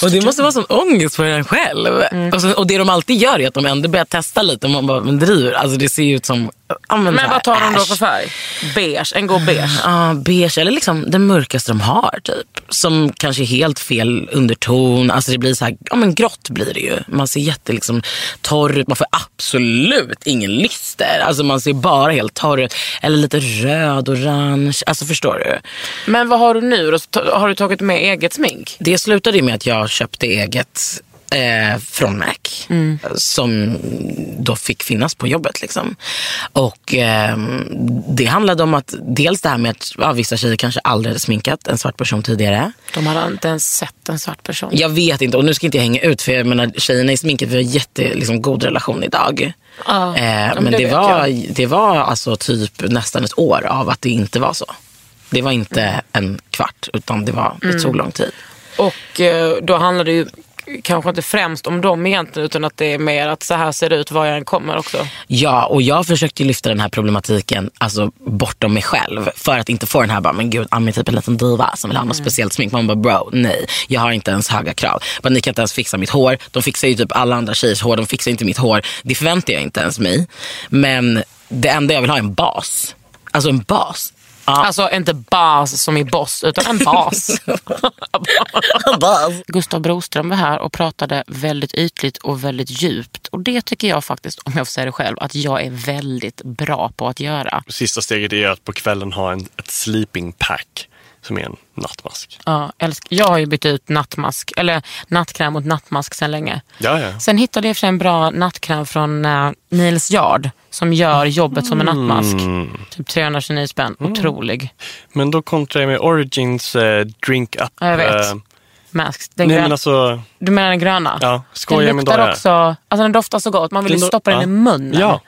Och det måste vara sån ångest för en själv. Mm. Och, så, och det de alltid gör är att de ändå börjar testa lite. Man bara, men driver. Alltså det ser ju ut som... Ja, Men, här, vad tar de då för färg? Beige, en god beige. Ja, beige eller liksom den mörkaste de har typ. Som kanske är helt fel underton. Alltså det blir så här, ja men grått blir det ju. Man ser jätte liksom torr ut. Man får absolut ingen lyster. Alltså man ser bara helt torr ut. Eller lite röd, orange. Alltså förstår du? Men vad har du nu då? Har du tagit med eget smink? Det slutade ju med att jag köpte eget eh, från Mac. Som då fick finnas på jobbet. Liksom. Och eh, det handlade om att dels det här med att ja, vissa tjejer kanske aldrig hade sminkat en svart person tidigare. De hade inte ens sett en svart person. Jag vet inte och nu ska inte jag hänga ut för jag menar tjejerna i sminket vi har jätte liksom, god relation idag. Ja, Eh, men det det, var, jag. det var alltså typ nästan ett år av att det inte var så. Det var inte en kvart utan det var Mm. ett så lång tid. Och eh, då handlar det ju kanske inte främst om dem egentligen utan att det är mer att så här ser det ut var jag än kommer också. Ja, och jag försökte lyfta den här problematiken alltså, bortom mig själv. För att inte få den här bara, men gud, Ami är typ en liten diva som vill ha något speciellt smink. Man bara, bro, nej. Jag har inte ens höga krav. Men ni kan inte ens fixa mitt hår. De fixar ju typ alla andra tjejers hår. De fixar inte mitt hår. Det förväntar jag inte ens mig. Men det enda jag vill ha är en bas. Alltså en bas. Alltså inte bas som i boss utan en bas. Gustav Broström var här och pratade väldigt ytligt och väldigt djupt. Och det tycker jag faktiskt, om jag får säga det själv, att jag är väldigt bra på att göra. Sista steget är att på kvällen ha en, ett sleeping pack som är en nattmask. Ja, älsk- jag har ju bytt ut nattmask, eller nattkräm mot nattmask sedan länge. Ja, ja. Sen hittade jag för en bra nattkräm från uh, Nils Yard som gör jobbet som en nattmask. Mm. Typ 329 spänn. Otrolig. Men då kontrar jag med Origins eh, Drink Up. Ja, jag vet. eh, Mask. Den nej grön- men alltså, Du menar den gröna? ja, skoja den luktar också, alltså den doftar så gott. Man vill ju Den do- stoppa den ja. i munnen. Ja.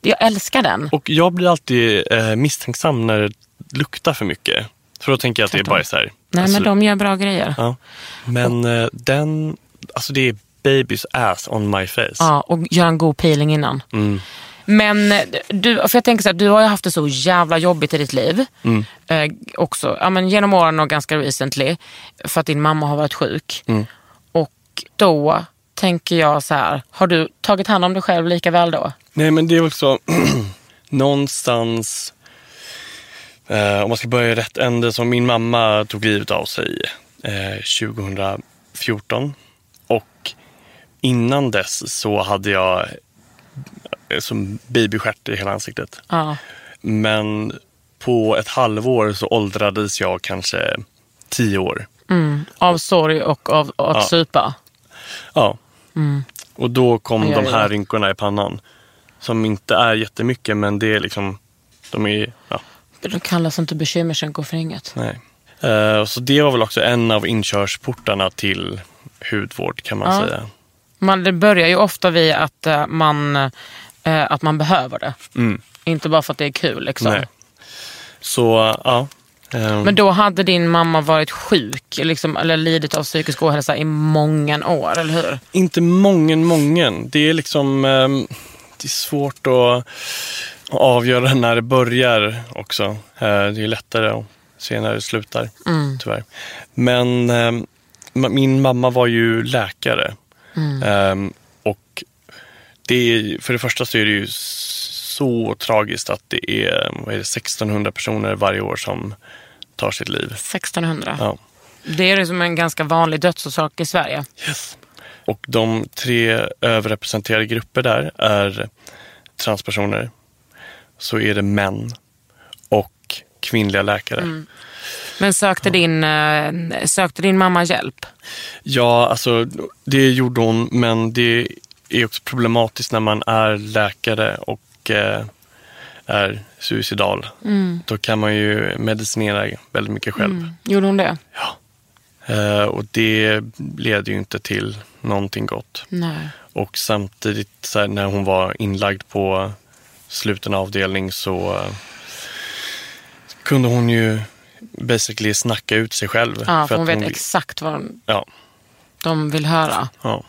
Jag älskar den. Och jag blir alltid eh, misstänksam när det luktar för mycket. För då tänker jag att det är bara så här. Nej alltså, men de gör bra grejer. ja. Men eh, den, alltså det är baby's ass on my face. Ja, och gör en god peeling innan. Mm. Men eh, du, för jag tänker så här, du har ju haft det så jävla jobbigt i ditt liv. Mm. Eh, också, ja, men genom åren och ganska recently. För att din mamma har varit sjuk. Mm. Och då tänker jag så här, har du tagit hand om dig själv lika väl då? Nej men det är också någonstans, om man ska börja i rätt ände, som min mamma tog livet av sig eh, 2014. Och innan dess så hade jag eh, som babystjärt i hela ansiktet. Ja. Men på ett halvår så åldrades jag kanske tio år. Mm. Av sorg och av, att Ja. supa. Ja. Mm. Och då kom de här rynkorna i pannan. Som inte är jättemycket men det är liksom, de är, ja, Det kallas inte bekymmersänkor för inget. nej. Eh, så det var väl också en av inkörsportarna till hudvård kan man Ja. säga. Man, det börjar ju ofta vid att, eh, man, eh, att man behöver det. Mm. Inte bara för att det är kul. Liksom. Nej. Så ja. ehm, Men då hade din mamma varit sjuk liksom, eller lidit av psykisk ohälsa i många år, eller hur? Inte mången, mången. Det är liksom ehm, det är svårt att avgöra när det börjar också. Eh, det är lättare att se när det slutar, Mm. tyvärr. Men ehm, min mamma var ju läkare. Mm. Ehm, och det är, för det första så är det ju så tragiskt att det är, vad är det 1600 personer varje år som tar sitt liv. 1600. Ja. Det är liksom en ganska vanlig dödsorsak i Sverige. Yes. Och de tre överrepresenterade grupper där är transpersoner, så är det män och kvinnliga läkare. Mm. Men sökte, din, eh, sökte din mamma hjälp? Ja, alltså det gjorde hon, men det är också problematiskt när man är läkare och eh, är suicidal. Mm. Då kan man ju medicinera väldigt mycket själv. Mm. Gjorde hon det? Eh, och det leder ju inte till någonting gott. Nej. Och samtidigt här, när hon var inlagd på sluten avdelning så eh, kunde hon ju basically snacka ut sig själv. Ja, för hon vet vill- exakt vad de, Ja, de vill höra. ja.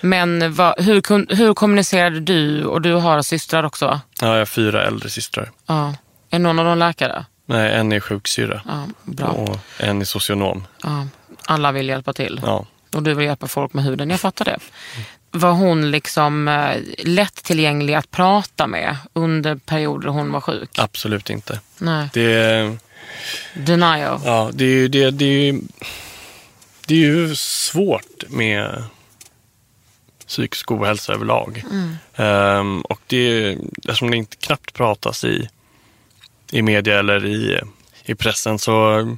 Men vad, hur, hur kommunicerade du, och du har systrar också ja, jag har fyra äldre systrar. Ja. Är någon av dem läkare? Nej, en är sjuksyra Ja, bra. och en är socionom. Ja. Alla vill hjälpa till. Ja. Och du vill hjälpa folk med huden. Jag fattar det. Var hon liksom eh, lättillgänglig att prata med under perioder hon var sjuk? Absolut inte. Nej. Det är, Denial. ja, det är, ju- det, det, är, ju- det är ju svårt med psykisk ohälsa överlag. Mm. Ehm, och det är, eftersom det inte knappt pratas i, i media eller i, i pressen så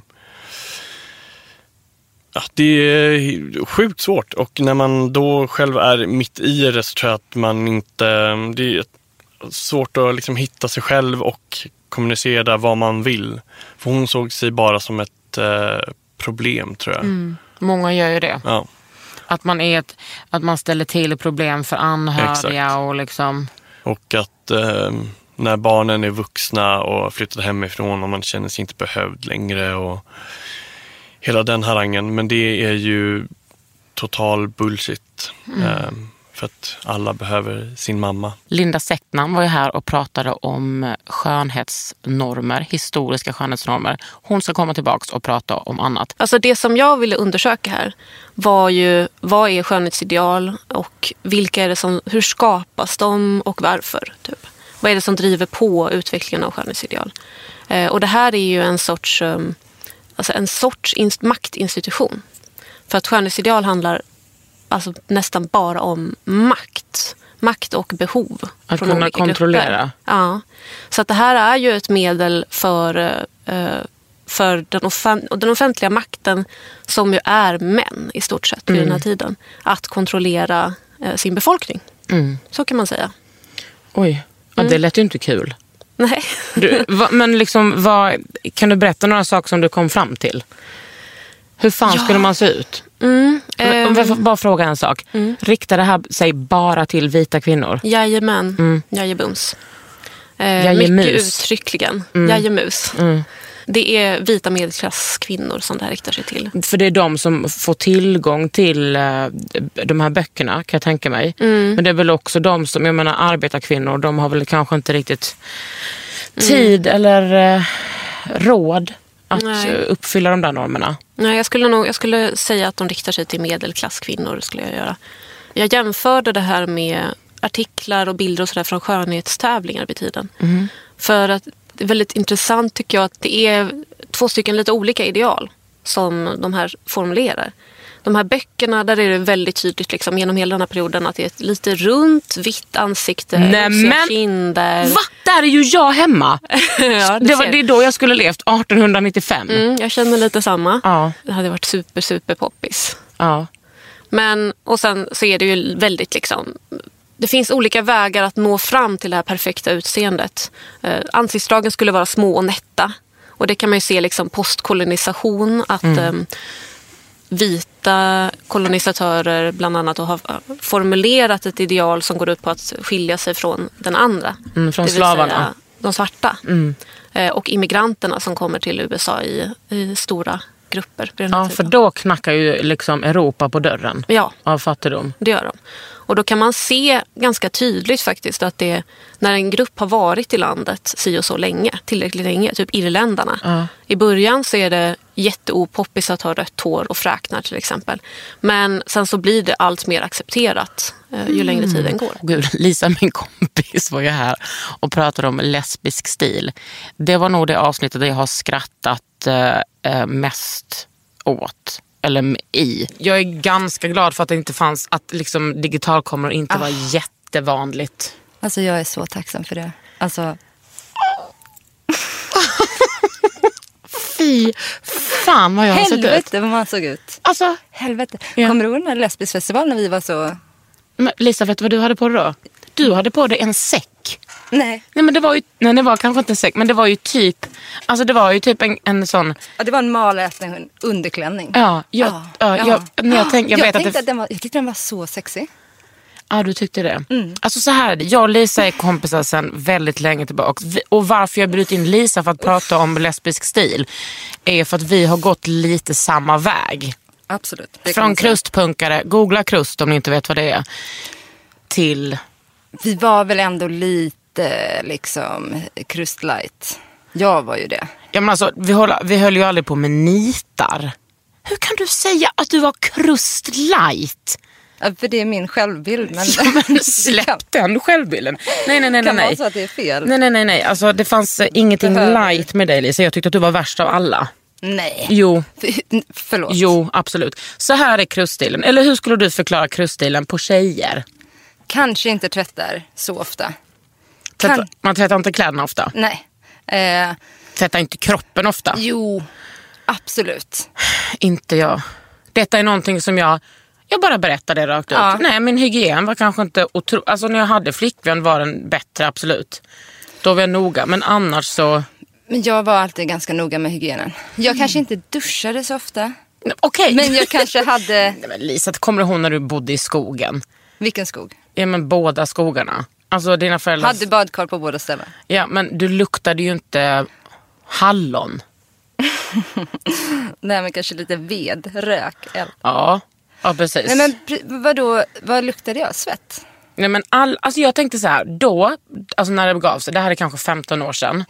Ja, det är sjukt svårt och när man då själv är mitt i det så tror jag att man inte... Det är svårt att liksom hitta sig själv och kommunicera vad man vill. För hon såg sig bara som ett eh, problem tror jag. Mm. Många gör ju det. Ja. Att man, är ett, att man ställer till problem för anhöriga Exakt. och liksom... Och att eh, när barnen är vuxna och flyttat hemifrån och man känner sig inte behövd längre och hela den harangen. Men det är ju total bullshit. Mm. Eh, för att alla behöver sin mamma. Linda Säckman var ju här och pratade om skönhetsnormer, historiska skönhetsnormer. Hon ska komma tillbaka och prata om annat. Alltså det som jag ville undersöka här var ju vad är skönhetsideal och vilka är det som, hur skapas de och varför? Typ. Vad är det som driver på utvecklingen av skönhetsideal? Eh, och det här är ju en sorts, um, alltså en sorts inst- maktinstitution. För att skönhetsideal handlar alltså nästan bara om makt. Makt och behov. Att från kunna kontrollera. Grupper. Ja. Så att det här är ju ett medel för, eh, för den, offen- och den offentliga makten som ju är män i stort sett vid Mm. den här tiden. Att kontrollera eh, sin befolkning. Mm. Så kan man säga. Oj, ja, det lät ju inte kul. Nej. Du, va, men liksom, vad, kan du berätta några saker som du kom fram till? Hur fan Ja. skulle man se ut? Mm, Men Om jag får ehm, bara fråga en sak. Riktar det här sig bara till vita kvinnor? Jajamän, Mm. jajebums. Eh, Jajemus. mycket uttryckligen. Mm. Jajemus. Mm. Det är vita medelklasskvinnor som det här riktar sig till. För det är de som får tillgång till eh, de här böckerna kan jag tänka mig. Mm. Men det är väl också de som, jag menar arbetarkvinnor, de har väl kanske inte riktigt Mm. tid eller eh, råd att Nej. uppfylla de där normerna. Nej, jag skulle, nog, jag skulle säga att de riktar sig till medelklasskvinnor. Skulle jag, göra. jag jämförde det här med artiklar och bilder och så där från skönhetstävlingar vid tiden. Mm. För att det är väldigt intressant tycker jag att det är två stycken lite olika ideal som de här formulerar. De här böckerna, där är det väldigt tydligt liksom, genom hela den här perioden att det är ett lite runt, vitt ansikte, Nämen! kinder. Va? Där är ju jag hemma! ja, du det, var, det är då jag skulle levt, 1895. Mm, jag känner lite samma. Ja. Det hade varit super, super poppis. Ja. Men, och sen så är det ju väldigt liksom... Det finns olika vägar att nå fram till det här perfekta utseendet. Eh, ansiktsdragen skulle vara små och nätta. Och det kan man ju se liksom postkolonisation. Att Mm. eh, vita kolonisatörer bland annat har formulerat ett ideal som går ut på att skilja sig från den andra. Mm, från slavarna. de svarta. Mm. Eh, och immigranterna som kommer till USA i, i stora grupper. Ja, tiden. för då knackar ju liksom Europa på dörren Ja. av fattigdom. Det gör de. Och då kan man se ganska tydligt faktiskt att det när en grupp har varit i landet si och så länge, tillräckligt länge, typ irländarna. Ja. I början så är det jätteopoppis att ha rött hår och fräknar till exempel. Men sen så blir det allt mer accepterat eh, ju längre tiden går. Gud, Lisa, min kompis, var ju här och pratade om lesbisk stil. Det var nog det avsnittet där jag har skrattat eh, eh, mest åt. Eller i. Jag är ganska glad för att det inte fanns, att liksom digitalkameror inte var jättevanligt. Alltså jag är så tacksam för det. Alltså, Fy fan vad jag har sett ut. helvete vad man såg ut. Alltså, helvete. Kommer du ihåg den här lesbiskfestivalen när vi var så... Men Lisa, vet du vad du hade på dig då? Du hade på dig en säck. Nej. Nej men det var ju, nej det var kanske inte säck, men det var ju typ, alltså det var ju typ en, en sån, Ja, det var en maläten underklänning. ja, jag, ja, jag, när jag, tänk, jag, vet tänkte att det, att den var, jag tyckte den var så sexig. ja du tyckte det. Mm. Alltså så här jag och Lisa är kompisar sedan väldigt länge tillbaka. Och varför jag bjudit in Lisa för att prata om lesbisk stil är för att vi har gått lite samma väg. Absolut. Från krustpunkare, googla krust om ni inte vet vad det är, till Vi var väl ändå lite liksom krustlight. Jag var ju det. Ja, men alltså, vi, höll, vi höll ju aldrig på med nitar. Hur kan du säga att du var krust light? Ja, för det är min självbild. Men, Ja, men släpp den självbilden. Nej, nej, nej. kan nej, nej. så att det är fel. Nej, nej, nej, nej. Alltså, det fanns eh, ingenting Behöver- light med dig Lisa. Jag tyckte att du var värst av alla. Nej. Jo. Förlåt. Jo, absolut. Så här är kruststilen. Eller hur skulle du förklara kruststilen på tjejer? Kanske inte tvättar så ofta. Tvätta, Man tvättar inte kläderna ofta. Nej. Eh, Tvättar inte kroppen ofta. jo, absolut. Inte jag. Detta är någonting som jag, jag bara berättar det rakt ut. Ja. Nej, min hygien var kanske inte otro... Alltså när jag hade flickvän var den bättre, absolut. Då var jag noga, men annars så... Men jag var alltid ganska noga med hygienen. Jag kanske inte duschade så ofta. Okej. Men jag kanske hade... Nej, men Lisa, kommer du ihåg när du bodde i skogen? Vilken skog? Ja, men båda skogarna. Alltså dina föräldrar... Hade badkar på båda ställen. Ja, men du luktade ju inte hallon. Nej men kanske lite ved, rök, eld. Ja, ja precis. Nej men vadå, vad luktade jag? Svett? Nej, men all, alltså jag tänkte så här, då, alltså när det begav sig, det här är kanske 15 år sedan.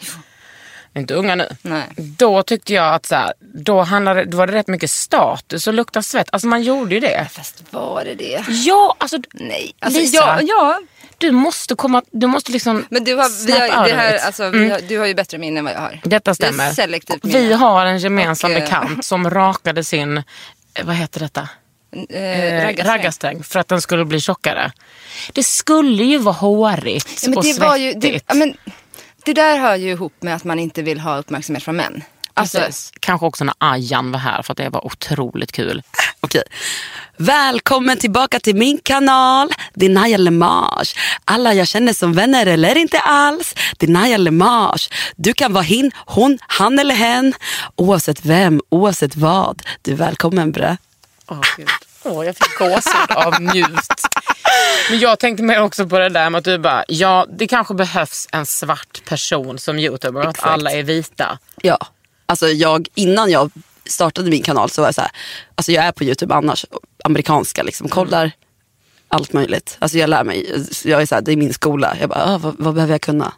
Vi är inte unga nu. Nej. Då tyckte jag att så här, då, handlade, då var det rätt mycket status att lukta svett. Alltså man gjorde ju det. Fast var det det? Ja, alltså. Nej. Alltså, Lisa, ja, ja. Du måste komma, du måste liksom Men du har, vi har, det här, alltså, Mm. har, du har ju bättre minne än vad jag har. Detta stämmer. Vi har en gemensam Och, eh, bekant som rakade sin, eh, vad heter detta? Eh, raggarsträng. raggarsträng för att den skulle bli tjockare. Det skulle ju vara hårigt Ja, men och det, var ju, det, svettigt. ja, men, det där hör ju ihop med att man inte vill ha uppmärksamhet från män. Alltså, Precis. Kanske också när Ajan var här för att det var otroligt kul. Okej. Välkommen tillbaka till min kanal. Det är Naja Lemage. Alla jag känner som vänner eller inte alls. Det är Naja Lemage. Du kan vara hin, hon, han eller hen. Oavsett vem, oavsett vad. Du är välkommen bre. Åh, Gud. Åh, jag fick gåshud av njut. Men jag tänkte mer också på det där med att du bara, ja det kanske behövs en svart person som youtuber och att alla är vita. Ja, alltså jag, innan jag startade min kanal så var jag så här, alltså jag är på YouTube annars, amerikanska liksom, kollar allt möjligt. Alltså jag lär mig, jag är så här, det är min skola, jag bara, ah, vad, vad behöver jag kunna?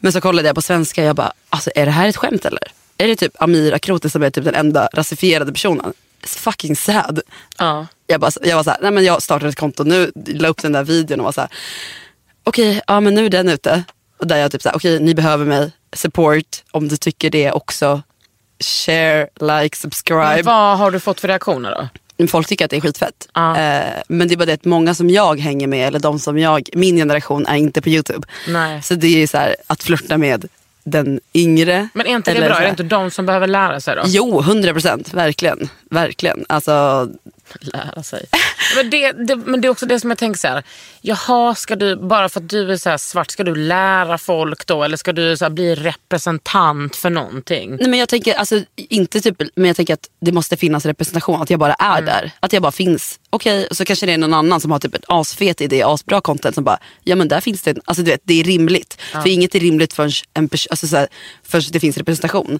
Men så kollade jag på svenska, jag bara, alltså är det här ett skämt eller? Är det typ Amir Akroti som är typ den enda rasifierade personen? It's fucking sad. Ja. Jag, bara, jag var så här, nej men jag startade ett konto nu, la upp den där videon och var så här, okej, ja men nu är den ute. Och där jag typ så här, okej ni behöver mig, support om du tycker det också. Share, like, subscribe. Men vad har du fått för reaktioner då? Folk tycker att det är skitfett. Eh, men det är bara det att många som jag hänger med, eller de som jag, min generation är inte på YouTube. Nej. Så det är så här, att flirta med den yngre. Men är inte det bra? Är det inte de som behöver lära sig då? Jo, 100 procent. Verkligen. Verkligen. Alltså, lära sig. Men det, det, men det är också det som jag tänker så här. Jaha, ska du, bara för att du är så svart, ska du lära folk då? Eller ska du så bli representant för någonting? Nej men jag tänker, alltså inte typ, men jag tänker att det måste finnas representation, att jag bara är Mm. där. Att jag bara finns. Okej, och så kanske det är någon annan som har typ ett asfet idé, asbra content som bara, ja men där finns det, alltså du vet, det är rimligt. Ja. För inget är rimligt förrän, en pers- alltså, så här, förrän det finns representation.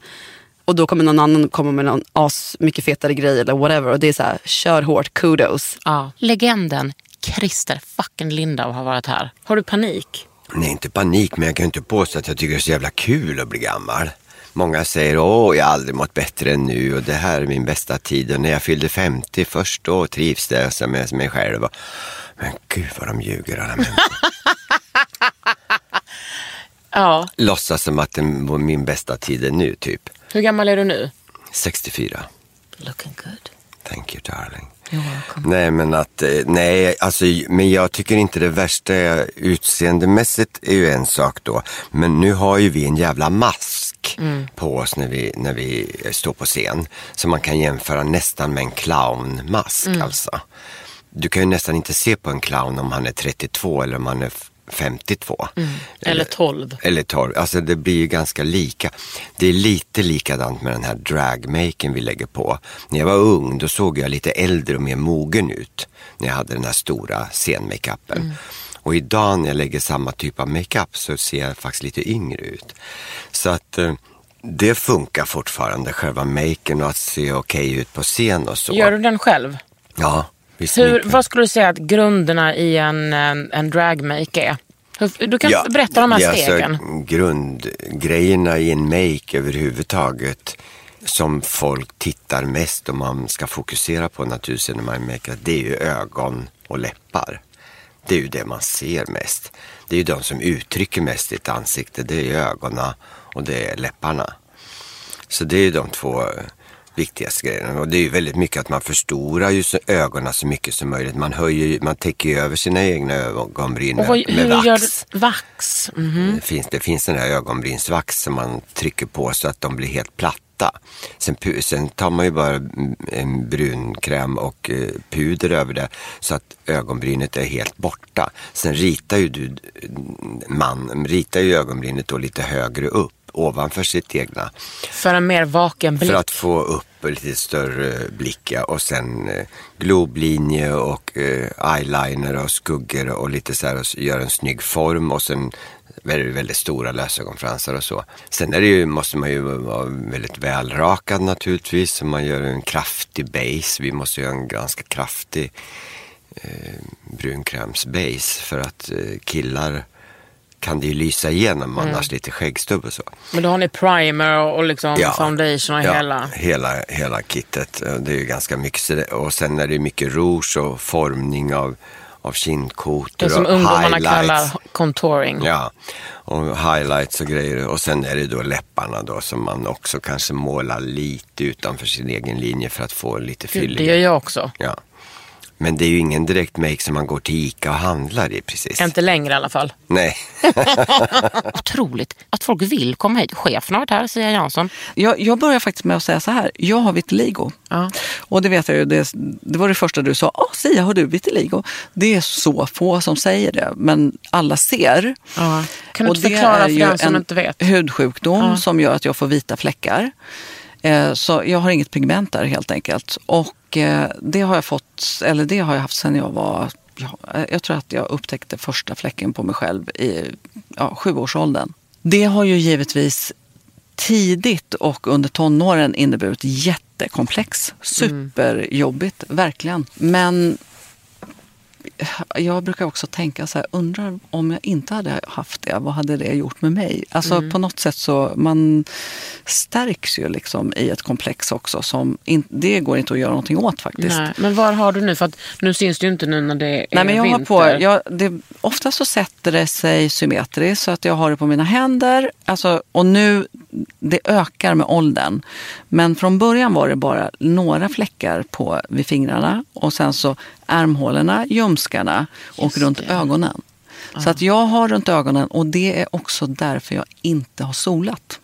Och då kommer någon annan komma med någon as mycket fetare grej eller whatever. Och det är så här, kör hårt, kudos. Ja. Legenden Christer fucking Lindau har varit här. Har du panik? Nej, inte panik, men jag kan inte påstå att jag tycker det är så jävla kul att bli gammal. Många säger åh, jag har aldrig mått bättre än nu och det här är min bästa tid. Och när jag fyllde 50 först då trivs det så med mig själv. Och, men gud vad de ljuger alla människor. Ja. Låtsas som att det var min bästa tid är nu, typ. Hur gammal är du nu? 64. Looking good. Thank you darling. Nej men att, eh, nej alltså, men jag tycker inte det värsta är utseendemässigt är ju en sak då. Men nu har ju vi en jävla mask Mm. på oss när vi, när vi står på scen. Som man kan jämföra nästan med en clownmask Mm. alltså. Du kan ju nästan inte se på en clown om han är 32 eller om han är 52. Mm. Eller 12. Eller 12. Alltså det blir ju ganska lika. Det är lite likadant med den här dragmaken vi lägger på. När jag var ung då såg jag lite äldre och mer mogen ut. När jag hade den här stora scenmakeupen. Mm. Och idag när jag lägger samma typ av makeup så ser jag faktiskt lite yngre ut. Så att eh, det funkar fortfarande, själva maken och att se okej ut på scen och så. Gör du den själv? Ja. Hur, vad skulle du säga att grunderna i en, en, dragmake är? Du kan berätta de här ja, stegen. Alltså, grundgrejerna i en make överhuvudtaget som folk tittar mest om man ska fokusera på naturligtvis när man makar, det är ju ögon och läppar. Det är ju det man ser mest. Det är ju de som uttrycker mest i ett ansikte. Det är ögonen och det är läpparna. Så det är ju de två viktigaste grejerna. Och det är ju väldigt mycket att man förstorar ju ögonen så mycket som möjligt. Man, höjer, man täcker ju över sina egna ögonbryn med, vad, med vax. Vax? Mhm. Det finns, det finns den här ögonbrynsvax som man trycker på så att de blir helt platta. Sen, sen tar man ju bara mm, en brunkräm och eh, puder över det så att ögonbrynet är helt borta. Sen ritar ju du, man ritar ju ögonbrynet då lite högre upp ovanför sitt egna. För en mer vaken blick. För att få upp lite större blick ja. och sen eh, globlinje och eh, eyeliner och skuggor och lite så här och s- gör en snygg form och sen det väldigt stora lösögonfransar och så. Sen är det ju, måste man ju vara väldigt välrakad naturligtvis. Så man gör en kraftig base. Vi måste göra en ganska kraftig eh, brunkrämsbase för att eh, killar kan det ju lysa igenom Mm. annars lite skäggstubb och så. Men då har ni primer och liksom Ja. foundation och Ja, hela. hela, hela kittet. Det är ju ganska mycket. Och sen är det mycket rouge och formning av, av kindkotor Det som och ungdomarna highlights. kallar contouring. Ja, och highlights och grejer. Och sen är det då läpparna då som man också kanske målar lite utanför sin egen linje för att få lite fyllighet. det gör jag också. Ja. Men det är ju ingen direkt make som man går till Ica och handlar i precis. Inte längre i alla fall. Nej. Otroligt att folk vill komma hit. Chefen har varit här, Sia Jansson. Jag, jag börjar faktiskt med att säga så här. Jag har vitiligo. Och det vet jag ju, det, det var det första du sa. Åh, Sia, har du vitiligo? Det är så få som säger det, men alla ser. Kan du Och inte det förklara är för den som en inte vet? hudssjukdom Ja. som gör att jag får vita fläckar. Eh, Så jag har inget pigment där helt enkelt. Och det har jag fått, eller det har jag haft sedan jag var, ja, jag tror att jag upptäckte första fläcken på mig själv i ja, sjuårsåldern. Det har ju givetvis tidigt och under tonåren inneburit jättekomplex. Superjobbigt, verkligen. Men jag brukar också tänka så här, undrar om jag inte hade haft det, vad hade det gjort med mig? Alltså Mm. på något sätt så, man stärks ju liksom i ett komplex också som, in, det går inte att göra någonting åt faktiskt. Nej, men var har du nu? För att nu syns det ju inte nu när det är Nej, men jag har vinter. på, jag, det, ofta så sätter det sig symmetriskt så att jag har det på mina händer. Alltså, och nu, det ökar med åldern. Men från början var det bara några fläckar på, vid fingrarna och sen så ärmhålorna, ljumskarna och runt ögonen. Så att jag har runt ögonen och det är också därför jag inte har solat.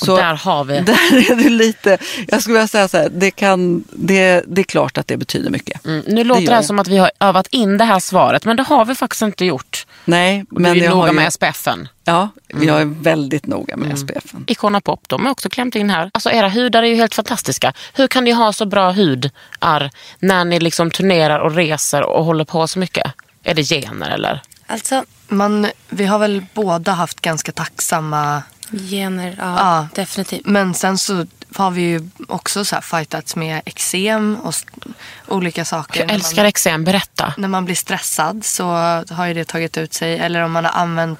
Och där har vi. Där är det lite, jag skulle vilja säga så här, det, kan, det, det är klart att det betyder mycket. Mm, nu låter det, gör här som att vi har övat in det här svaret, men det har vi faktiskt inte gjort. Nej, men du är jag noga har ju- med SPFen. Ja, Mm. jag är väldigt noga med SPFen. Icona Pop, de har också klämt in här. Alltså era hudar är ju helt fantastiska. Hur kan ni ha så bra hudar när ni liksom turnerar och reser och håller på så mycket? Är det gener eller? Alltså, man, vi har väl båda haft ganska tacksamma Gener, ja, definitivt. Men sen så har vi ju också så här fightats med eksem och olika saker. Jag älskar eksem, berätta. När man blir stressad så har ju det tagit ut sig. Eller om man har använt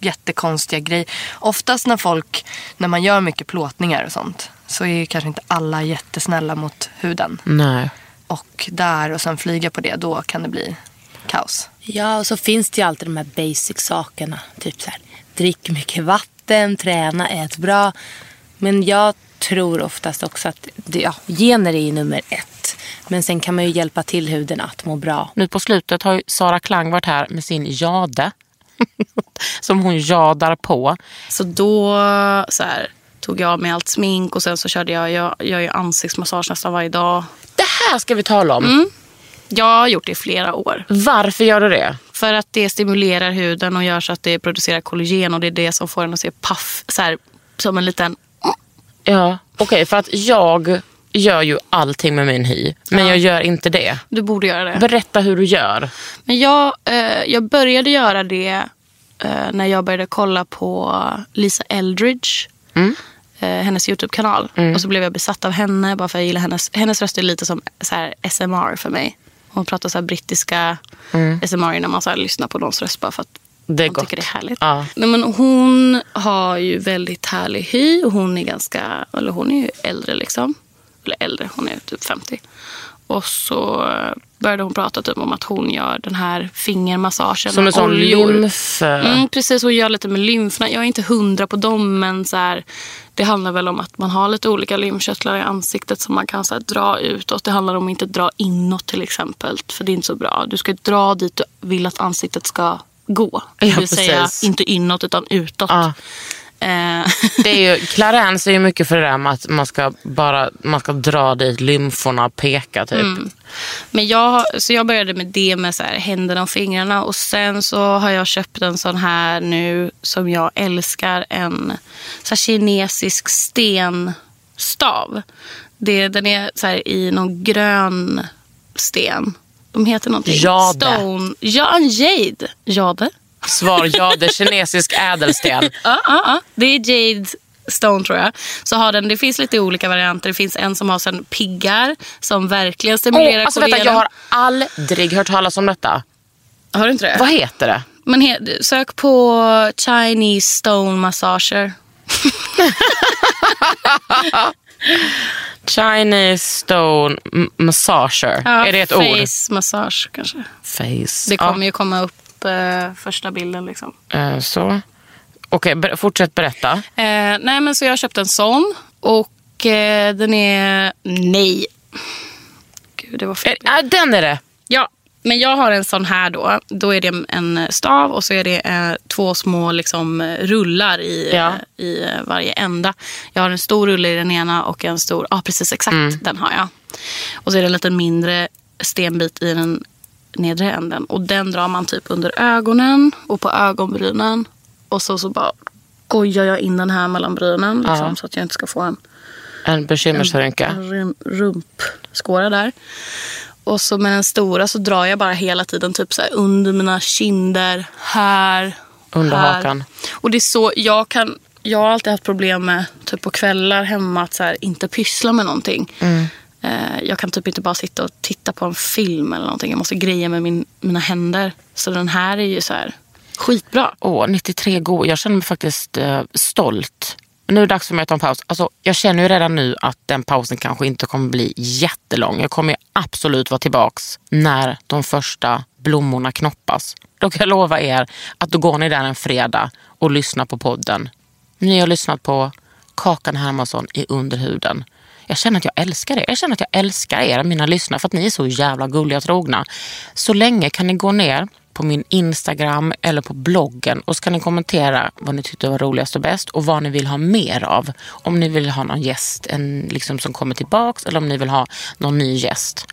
jättekonstiga grejer. Oftast när folk, när man gör mycket plåtningar och sånt så är ju kanske inte alla jättesnälla mot huden. Nej. Och där och sen flyga på det, då kan det bli kaos. Ja, och så finns det ju alltid de här basic sakerna. Typ så här, drick mycket vatten, träna, ät bra. Men jag tror oftast också att ja, gener är ju nummer ett. Men sen kan man ju hjälpa till huden att må bra. Nu på slutet har ju Sara Klang varit här med sin jade. som hon jadar på. Så då så här, tog jag av mig allt smink och sen så körde jag, jag gör ju ansiktsmassage nästan varje dag. Det här ska vi tala om. Mm. Jag har gjort det i flera år. Varför gör du det? För att det stimulerar huden och gör så att det producerar kollagen och det är det som får den att se paff, så här, som en liten... Ja, okej för att jag gör ju allting med min hy. Men jag gör inte det. Du borde göra det. Berätta hur du gör. Men jag, eh, jag började göra det eh, när jag började kolla på Lisa Eldridge. Eh, hennes YouTube-kanal. Och så blev jag besatt av henne bara för jag gillar hennes, hennes röst är lite som så här, SMR för mig. Hon pratar så här brittiska Mm. SMR när man så lyssnar på någons röst bara för att Det man gott. tycker det är härligt. Ja. Nej, men hon har ju väldigt härlig hy och hon är ganska, eller hon är ju äldre liksom. Eller äldre, hon är typ 50. Och så började hon prata typ om att hon gör den här fingermassagen. Som en sån oljor. lymf... Mm, precis, hon gör lite med lymfna. Jag är inte hundra på dem men så här, det handlar väl om att man har lite olika lymfkörtlar i ansiktet som man kan så här, dra utåt. Det handlar om att inte dra inåt till exempel. För det är inte så bra. Du ska dra dit du vill att ansiktet ska gå. Det Ja, vill säga precis. inte inåt utan utåt. Eh, Det är ju, Clarence är ju mycket för det där med att man ska, bara, man ska dra dit lymforna och peka typ. Mm. Men jag, så jag började med det med så här, händerna och fingrarna. Och sen så har jag köpt en sån här nu som jag älskar. En så här, kinesisk stenstav. Det, den är så här, i någon grön sten. De heter någonting. Jade. Stone. Ja, en jade. Jade. Svar ja, det är kinesisk ädelsten. Ja, ja, ja. Det är Jade Stone tror jag. Så har den, det finns lite olika varianter. Det finns en som har sen piggar som verkligen stimulerar Åh, alltså, vänta, jag har aldrig hört talas om detta. Har du inte det? Vad heter det? Men he, sök på Chinese Stone Massager. Chinese stone massager. Ja, är det ett face ord? massage kanske. Face. Det kommer ja. ju komma upp eh, första bilden liksom. Eh, så. Okej, ber- fortsätt berätta. Eh, nej men så jag har köpt en sån och eh, den är... Nej. Gud, det var fel. Eh, den är det. Ja, men jag har en sån här då. Då är det en stav och så är det eh, två små liksom, rullar i, Ja. eh, i eh, varje ända. Jag har en stor rulle i den ena och en stor, ja precis exakt Mm. den har jag. Och så är det en liten mindre stenbit i den nedre änden. Och den drar man typ under ögonen och på ögonbrynen. Och så, så bara gojar jag in den här mellan brynen liksom, Ja. så att jag inte ska få en En bekymmersrynka. en rum- rumpskåra där. Och så med den stora så drar jag bara hela tiden typ så under mina kinder, här, Under här. hakan. Och det är så, jag kan, jag har alltid haft problem med typ på kvällar hemma att så här, inte pyssla med någonting. Mm. Eh, jag kan typ inte bara sitta och titta på en film eller någonting. Jag måste greja med min, mina händer. Så den här är ju så här skitbra. Åh, 93 god. Jag känner mig faktiskt eh, stolt. Nu är det dags för mig att ta en paus. Alltså, jag känner ju redan nu att den pausen kanske inte kommer bli jättelång. Jag kommer ju absolut vara tillbaks när de första blommorna knoppas. Då kan jag lova er att då går ni där en fredag och lyssnar på podden. Ni har lyssnat på Kakan Hermansson i Underhuden. Jag känner att jag älskar er. Jag känner att jag älskar er, mina lyssnare, för att ni är så jävla gulliga och trogna. Så länge kan ni gå ner på min Instagram eller på bloggen och så kan ni kommentera vad ni tyckte var roligast och bäst och vad ni vill ha mer av. Om ni vill ha någon gäst en, liksom, som kommer tillbaks eller om ni vill ha någon ny gäst.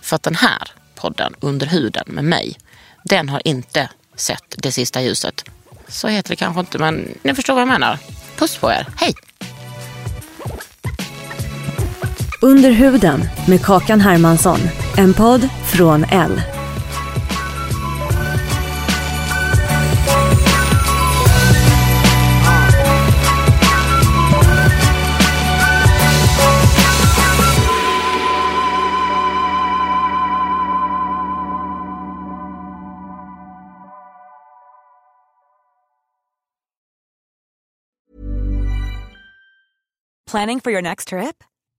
För att den här podden, Under huden med mig, den har inte sett det sista ljuset. Så heter det kanske inte, men ni förstår vad jag menar. Puss på er. Hej! Under huden med Kakan Hermansson. En podd från L. Planning for your next trip?